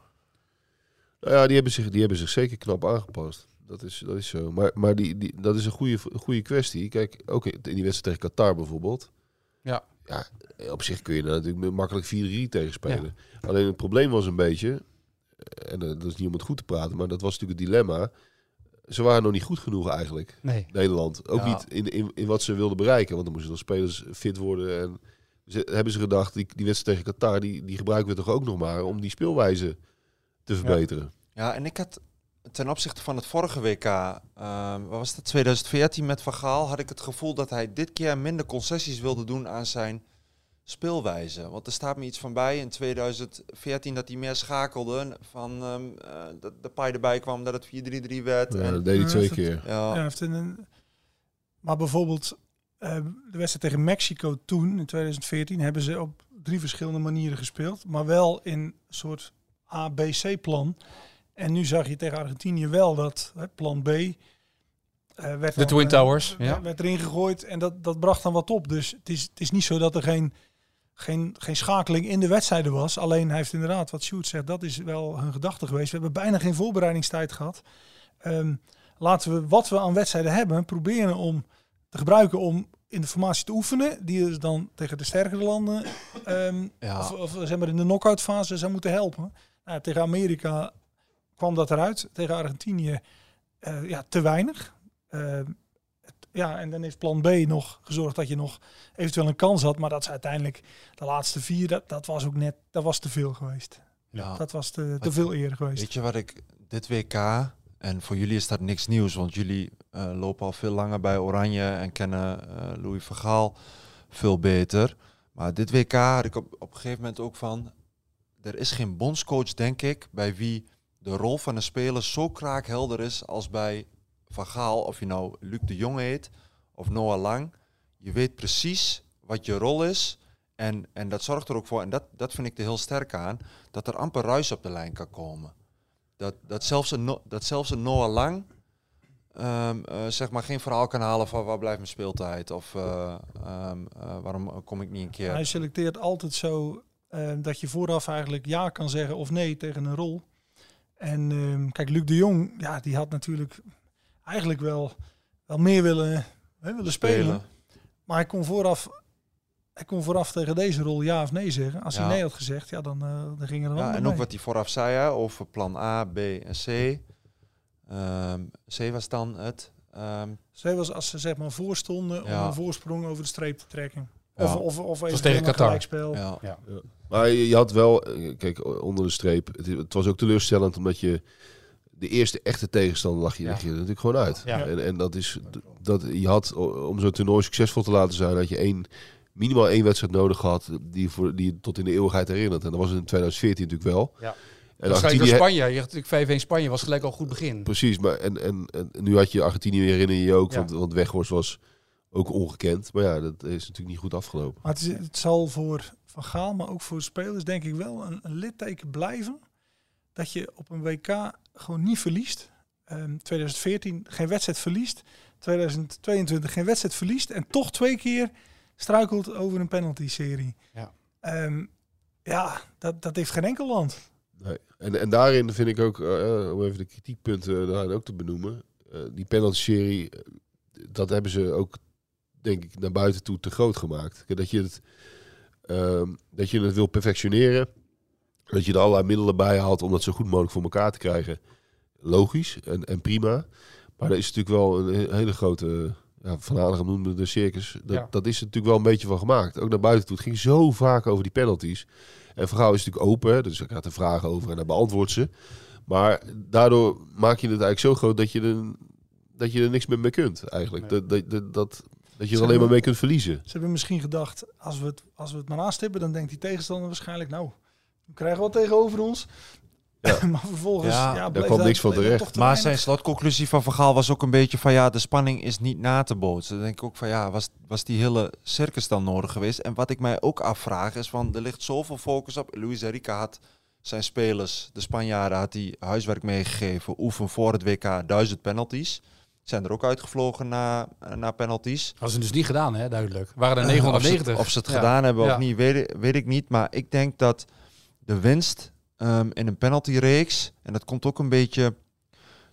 Nou ja, die hebben zich, die hebben zich zeker knap aangepast. Dat is, dat is zo. Maar, maar die, die, dat is een goede, goede kwestie. Kijk, ook in die wedstrijd tegen Qatar bijvoorbeeld. Ja. ja. Op zich kun je daar natuurlijk makkelijk 4-3 tegen spelen. Ja. Alleen het probleem was een beetje, en dat is niet om het goed te praten, maar dat was natuurlijk het dilemma. Ze waren nog niet goed genoeg eigenlijk, nee. Nederland. Ook ja. niet in, in, in wat ze wilden bereiken. Want dan moesten de spelers fit worden. En ze, hebben ze gedacht, die, die wedstrijd tegen Qatar, die, die gebruiken we toch ook nog maar om die speelwijze te verbeteren. Ja, ja en ik had ten opzichte van het vorige WK, uh, wat was dat, 2014 met Van Gaal, had ik het gevoel dat hij dit keer minder concessies wilde doen aan zijn speelwijze. Want er staat me iets van bij in 2014 dat hij meer schakelde van um, uh, dat de paai erbij kwam dat het 4-3-3 werd. Ja, en, dat deed hij twee keer. Het, ja. ja heeft een, maar bijvoorbeeld uh, de wedstrijd tegen Mexico toen, in 2014, hebben ze op drie verschillende manieren gespeeld. Maar wel in een soort A-B-C-plan. En nu zag je tegen Argentinië wel dat hè, plan B. Uh, werd de Twin Towers. Uh, ja. werd erin gegooid en dat, dat bracht dan wat op. Dus het is, het is niet zo dat er geen, geen, geen schakeling in de wedstrijden was. Alleen hij heeft inderdaad, wat Sjoerd zegt, dat is wel hun gedachte geweest. We hebben bijna geen voorbereidingstijd gehad. Um, laten we wat we aan wedstrijden hebben proberen om te gebruiken om in de formatie te oefenen. Die is dan tegen de sterkere landen um, ja. of, of zeg maar in de knock-out fase zou moeten helpen. Nou, tegen Amerika kwam dat eruit. Tegen Argentinië uh, ja, te weinig. Uh, het, ja, en dan heeft plan B nog gezorgd dat je nog eventueel een kans had. Maar dat is uiteindelijk de laatste vier, dat, dat was ook net, dat was te veel geweest. Ja. Dat was te, te veel eer geweest. Weet je wat ik dit WK, en voor jullie is dat niks nieuws, want jullie uh, lopen al veel langer bij Oranje en kennen Louis Vergaal veel beter. Maar dit WK had ik op, op een gegeven moment ook van, er is geen bondscoach, denk ik, bij wie de rol van een speler zo kraakhelder is als bij Van Gaal, of je nou Luc de Jong heet of Noah Lang. Je weet precies wat je rol is. En, en dat zorgt er ook voor, en dat, dat vind ik er heel sterk aan, dat er amper ruis op de lijn kan komen. Dat, dat, zelfs, een, dat zelfs een Noah Lang um, uh, zeg maar geen verhaal kan halen van waar blijft mijn speeltijd of uh, um, uh, waarom kom ik niet een keer. Hij selecteert altijd zo dat je vooraf eigenlijk ja kan zeggen of nee tegen een rol. En um, kijk, Luc de Jong, ja, die had natuurlijk eigenlijk wel, wel meer willen, hè, willen spelen. spelen. Maar hij kon, vooraf, hij kon vooraf tegen deze rol ja of nee zeggen. Als ja. hij nee had gezegd, ja, dan, uh, dan ging er een ja, En mee. ook wat hij vooraf zei hè, over plan A, B en C. Um, C was dan het Um, was als ze zeg maar voorstonden om een voorsprong over de streep te trekken. Of, of, of even tegen Qatar. gelijkspel. Ja. Ja. Maar je, had wel, eh, kijk, onder de streep, het, het, was ook teleurstellend omdat je de eerste echte tegenstander lag je, ja. je natuurlijk gewoon uit. Ja. En, en dat is, dat je had, om zo'n toernooi succesvol te laten zijn, had je één, minimaal één wedstrijd nodig gehad die, voor, die je tot in de eeuwigheid herinnert. En dat was in 2014 natuurlijk wel. Ja. En Waarschijnlijk door Spanje. Je had natuurlijk 5-1 Spanje was gelijk al goed begin. Precies, maar en, en, en nu had je Argentinië herinner je ook, want, want Weghorst was ook ongekend. Maar ja, dat is natuurlijk niet goed afgelopen. Maar het, is, het zal voor Van Gaal, maar ook voor spelers denk ik wel een, een litteken blijven. Dat je op een WK gewoon niet verliest. Um, ehm, 2014 geen wedstrijd verliest. 2022 geen wedstrijd verliest. En toch twee keer struikelt over een penalty-serie. Ja, um, ja dat, dat heeft geen enkel land. Nee. En, en daarin vind ik ook, uh, om even de kritiekpunten daarin ook te benoemen. Uh, die penalty-serie, dat hebben ze ook, denk ik, naar buiten toe te groot gemaakt. Dat je het, uh, dat je het wil perfectioneren. Dat je er allerlei middelen bij haalt om dat zo goed mogelijk voor elkaar te krijgen. Logisch en, en prima. Maar er is natuurlijk wel een hele grote, ja, Van Hanegem noemde de circus. Dat, dat is natuurlijk wel een beetje van gemaakt. Ook naar buiten toe. Het ging zo vaak over die penalties. En Vergaal is natuurlijk open, dus ik had er vragen over en hij beantwoordt ze. Maar daardoor maak je het eigenlijk zo groot dat je er, dat je er niks meer mee kunt, eigenlijk. Dat, dat, dat, dat, dat je er alleen maar mee kunt verliezen. Ze hebben misschien gedacht, als we het, als we het maar aanstippen, dan denkt die tegenstander waarschijnlijk, nou, we krijgen wat tegenover ons. Ja. maar vervolgens, ja, ja daar kwam niks van terecht. Maar zijn slotconclusie van Vergaal was ook een beetje van ja, de spanning is niet na te bootsen. Dan denk ik ook van ja, was, was die hele circus dan nodig geweest? En wat ik mij ook afvraag is van er ligt zoveel focus op. Luis Enrique had zijn spelers, de Spanjaarden, had hij huiswerk meegegeven. Oefen voor het WK duizend penalties. Zijn er ook uitgevlogen na, na penalties. Hadden ze dus niet gedaan, hè, duidelijk. Waren er 990. Of ze, het gedaan hebben of niet, weet, weet ik niet. Maar ik denk dat de winst um, in een penaltyreeks. En dat komt ook een beetje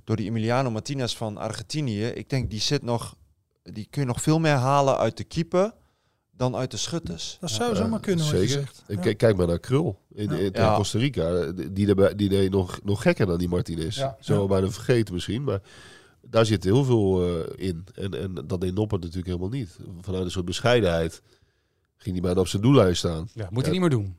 door die Emiliano Martinez van Argentinië. Ik denk die zit nog, die kun je nog veel meer halen uit de keeper dan uit de schutters. Dat zou zo maar kunnen. Zeker. Ja. Kijk maar naar Krul in, in, Costa Rica. Die, die, die deed nog, nog gekker dan die Martinez. Ja. Zo bijna vergeten misschien, maar daar zit heel veel uh, in. En, en dat deed Noppert natuurlijk helemaal niet. Vanuit een soort bescheidenheid ging hij bijna op zijn doellijn staan. Ja, moet hij niet meer doen.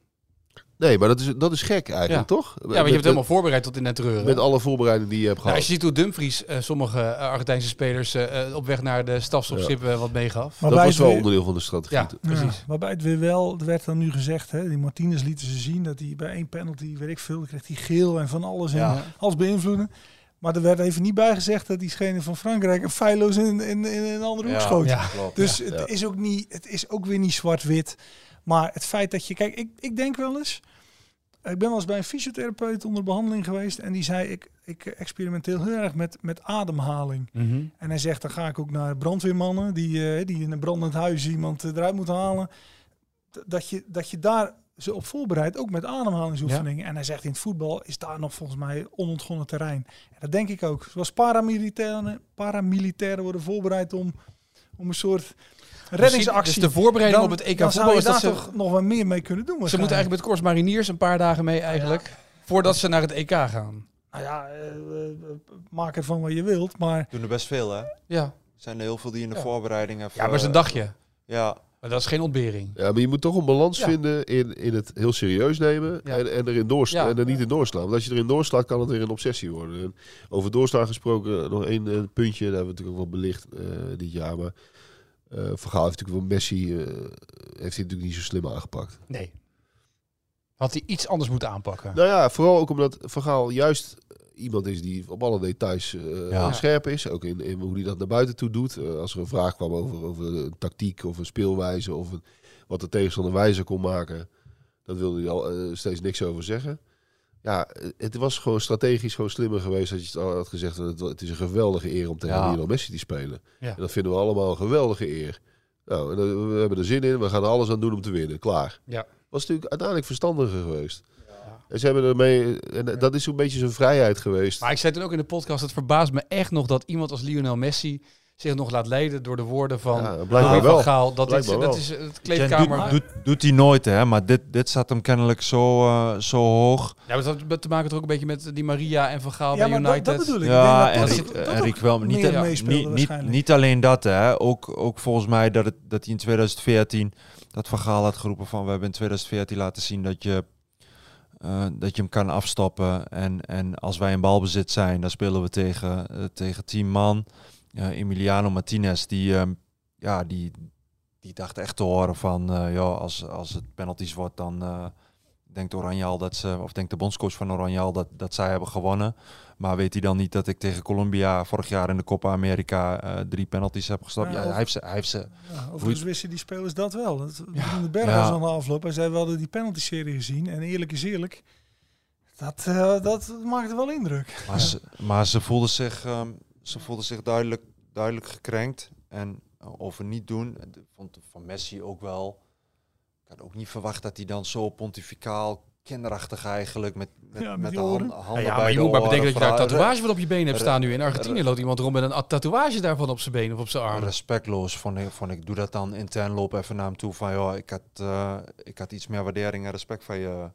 Nee, maar dat is, dat is gek eigenlijk, toch? Ja, maar je hebt het helemaal voorbereid tot in het treuren. Met alle voorbereidingen die je hebt gehad. Nou, als je ziet hoe Dumfries uh, sommige uh, Argentijnse spelers uh, op weg naar de stafstofschip ja. wat meegaf. Maar dat was wel onderdeel van de strategie. Ja, precies. Ja, waarbij het weer wel, er werd dan nu gezegd, hè, die Martinez lieten ze zien dat hij bij één penalty, weet ik veel, kreeg hij geel en van alles en alles beïnvloeden. Maar er werd even niet bij gezegd dat diegene van Frankrijk een feilloos in, in, in een andere hoek schoot. Ja, klopt, dus het, Is ook niet, het is ook weer niet zwart-wit. Maar het feit dat je, kijk, ik, ik denk wel eens, ik ben wel eens bij een fysiotherapeut onder behandeling geweest en die zei ik, ik experimenteer heel erg met, met ademhaling. Mhm. En hij zegt dan ga ik ook naar brandweermannen die, uh, die in een brandend huis iemand eh, eruit moeten halen. Dat je, dat je daar ze op voorbereidt, ook met ademhalingsoefeningen. En hij zegt in het voetbal is daar nog volgens mij onontgonnen terrein. En dat denk ik ook. Zoals paramilitairen, paramilitairen worden voorbereid om, om een soort reddingsactie. Dus de voorbereiding op het EK voetbal is dat ze toch nog wat meer mee kunnen doen. Ze moeten eigenlijk met Kors Mariniers een paar dagen mee eigenlijk. Voordat ze naar het EK gaan. Nou ja, uh, maak ervan wat je wilt, maar... Doen er best veel, hè? Ja. Er zijn er heel veel die in de ja. voorbereidingen... Ja, maar is een dagje. Ja. Maar dat is geen ontbering. Ja, maar je moet toch een balans vinden in, in het heel serieus nemen en, en erin doorslaan en er niet in doorslaan. Want als je erin doorslaat, kan het weer een obsessie worden. En over doorslaan gesproken, nog één puntje, daar hebben we natuurlijk ook wel belicht dit jaar. Maar uh, Vergaal heeft natuurlijk wel Messi, uh, heeft hij natuurlijk niet zo slim aangepakt. Nee. Had hij iets anders moeten aanpakken? Nou ja, vooral ook omdat Vergaal juist iemand is die op alle details uh, scherp is. Ook in, in, hoe hij dat naar buiten toe doet. als er een vraag kwam over, over een tactiek of een speelwijze of een, wat de tegenstander wijzer kon maken. Dat wilde hij al steeds niks over zeggen ja, het was gewoon strategisch gewoon slimmer geweest dat je het had gezegd. Het, het is een geweldige eer om tegen ja. Lionel Messi te spelen. En dat vinden we allemaal een geweldige eer. Nou, we hebben er zin in. We gaan er alles aan doen om te winnen. Klaar. Ja. Was natuurlijk uiteindelijk verstandiger geweest. Ja. En ze hebben ermee, en dat is zo'n beetje zijn vrijheid geweest. Maar ik zei toen ook in de podcast, het verbaast me echt nog dat iemand als Lionel Messi zich nog laat leiden door de woorden van Ja, Louis blijkbaar van wel. Gaal. Dat, is, dat is het Jen kleedkamer. doet, doet, doet hij nooit, hè? Maar dit, dit zat hem kennelijk zo, eh, zo hoog. Ja, maar dat had te maken toch ook een beetje met die Maria en Van Gaal Ja, bij maar United. dat, dat bedoel ik. Ja, ik en denk dat dat ook wel niet, ja, niet, niet, niet alleen dat, hè. Ook, ook volgens mij dat, het, dat hij in 2014 dat Van Gaal had geroepen van we hebben in 2014 laten zien dat je, eh, dat je hem kan afstoppen. En, en als wij in balbezit zijn, dan spelen we tegen, eh, tegen tien man. Eh, Emiliano Martinez, die, ehm, ja, die, die dacht echt te horen van ja, als, als het penalties wordt, dan denkt Oranje al dat ze, of denkt de bondscoach van Oranje al dat, dat zij hebben gewonnen. Maar weet hij dan niet dat ik tegen Colombia vorig jaar in de Copa America eh, drie penalties heb gestopt? Ja, hij heeft ze, hij heeft ze Ja, overigens wisten die spelers dat wel. Dat, Ja. De Berg was aan de afloop. Hij zei, we hadden die penalty-serie gezien. En eerlijk is eerlijk, dat, eh, dat maakte wel indruk. Maar, ze, maar ze voelden zich, ehm, ze voelden zich duidelijk, duidelijk gekrenkt. En over niet doen, vond van Messi ook wel. Ik had ook niet verwacht dat hij dan zo pontificaal, kinderachtig eigenlijk, met, met, Ja, met de oren. hand, Ja, handen ja, bij maar je moet maar bedenken dat je daar een tatoeage van op je been hebt staan nu. In Argentinië loopt iemand rond met een tatoeage daarvan op zijn been of op zijn arm. Respectloos vond ik, vond ik. Doe dat dan intern, loop even naar hem toe van, joh, ik had, eh, ik had iets meer waardering en respect van je,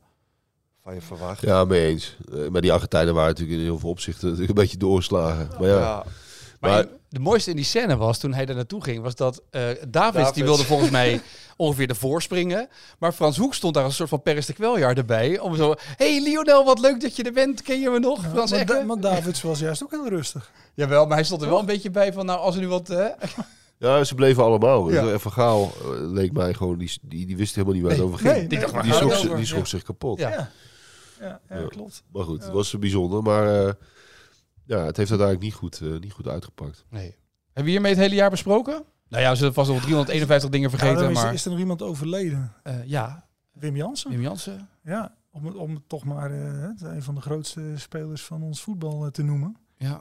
van je verwacht. Ja, mee eens. Eh, maar die Argentijnen waren natuurlijk in heel veel opzichten natuurlijk een beetje doorgeslagen. Maar ja, ja. Maar, de mooiste in die scène was toen hij daar naartoe ging, was dat eh Davids, Davids. die wilde volgens mij ongeveer ervoor springen. Maar Frans Hoek stond daar als een soort van Peres de Kweljaar erbij. Om zo, hey Lionel, wat leuk dat je er bent. Ken je me nog? Ja, Frans maar? Da- maar Davids was juist ook heel rustig. Jawel, maar hij stond er wel een beetje bij van, nou als er nu wat... eh, ja, ze bleven allemaal. Ja. En Van Gaal eh, leek mij gewoon, die, die, die wist helemaal niet waar het Nee, over ging. nee, die dacht, die schrok, zich- over? die schrok Ja. zich kapot. Ja. Ja, ja, ja, Ja. klopt. Maar goed, Ja. het was bijzonder. Maar eh, ja, het heeft uiteindelijk niet goed, eh, niet goed uitgepakt. Nee. Hebben we hiermee het hele jaar besproken? Nou ja, we zullen vast nog 351 dingen vergeten, is, maar... is er nog iemand overleden? eh, ja, Wim Jansen? Wim Jansen. Ja, om, het- om het toch maar eh, een van de grootste spelers van ons voetbal te noemen. Ja,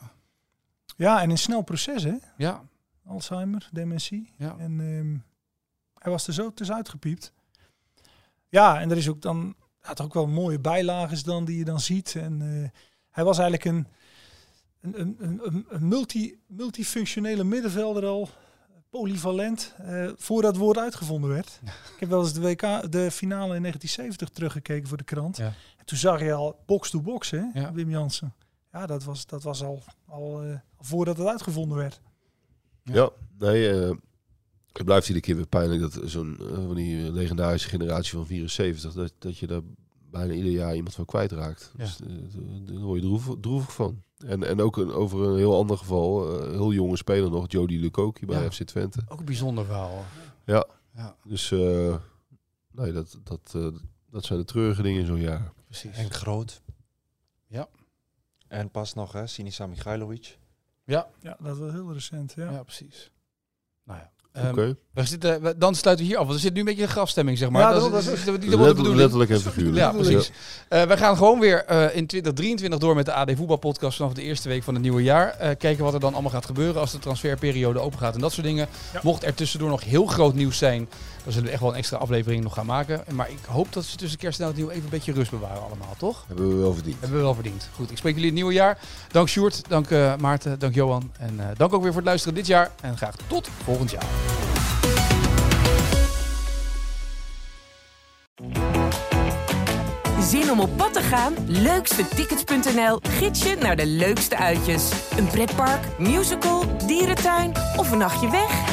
Ja, en een snel proces, hè? ja, Alzheimer, dementie. ja. En ehm, hij was er zo tussenuitgepiept. Ja, en er is ook dan ja, toch ook wel mooie bijlagen dan die je dan ziet. En eh, hij was eigenlijk een, een, een, een- een, multi, multifunctionele middenvelder al. Polyvalent, eh, voordat het woord uitgevonden werd. Ik heb wel eens de WK, de finale in 1970 teruggekeken voor de krant. Ja. En toen zag je al box-to-box, hè, Ja. Wim Jansen. Ja, dat was, dat was al, al eh, voordat het uitgevonden werd. Ja. Ja, nee, eh, het blijft iedere keer weer pijnlijk dat zo'n eh, van die legendarische generatie van 74, dat, dat je daar bijna ieder jaar iemand van kwijtraakt. Ja. Dus, daar word je droevig, droevig van. En, en ook een, over een heel ander geval, eh, een heel jonge speler nog, Jody Lukoki bij Ja. FC Twente. Ook een bijzonder verhaal. Ja. Ja, Dus eh, nee, dat, dat, eh, dat zijn de treurige dingen in zo'n jaar. precies. En groot. Ja. En pas nog, hè, Sinisa Michailovic. Ja, dat was heel recent. Ja. Ja, precies. Nou ja. Oké. we zitten, we- dan sluiten we hier af, want er zit nu een beetje een grafstemming, zeg maar. Ja, dat, dat- is, dat dat is- is niet helemaal de Let- bedoeling. letterlijk en figuurlijk. Ja, precies. Eh, wij gaan gewoon weer eh, in 2023 door met de AD Voetbalpodcast vanaf de eerste week van het nieuwe jaar. Eh, kijken wat er dan allemaal gaat gebeuren als de transferperiode open gaat en dat soort dingen. Ja. Mocht er tussendoor nog heel groot nieuws zijn, dan zullen we echt wel een extra aflevering nog gaan maken. Maar ik hoop dat ze tussen kerst en oud nieuw even een beetje rust bewaren allemaal, toch? Hebben we wel verdiend. Hebben we wel verdiend. Goed, ik spreek jullie het nieuwe jaar. Dank Sjoerd, dank eh, Maarten, dank Johan. En eh, dank ook weer voor het luisteren dit jaar. En graag tot volgend jaar. Zin om op pad te gaan? Leukstetickets.nl gids je naar de leukste uitjes. Een pretpark, musical, dierentuin of een nachtje weg?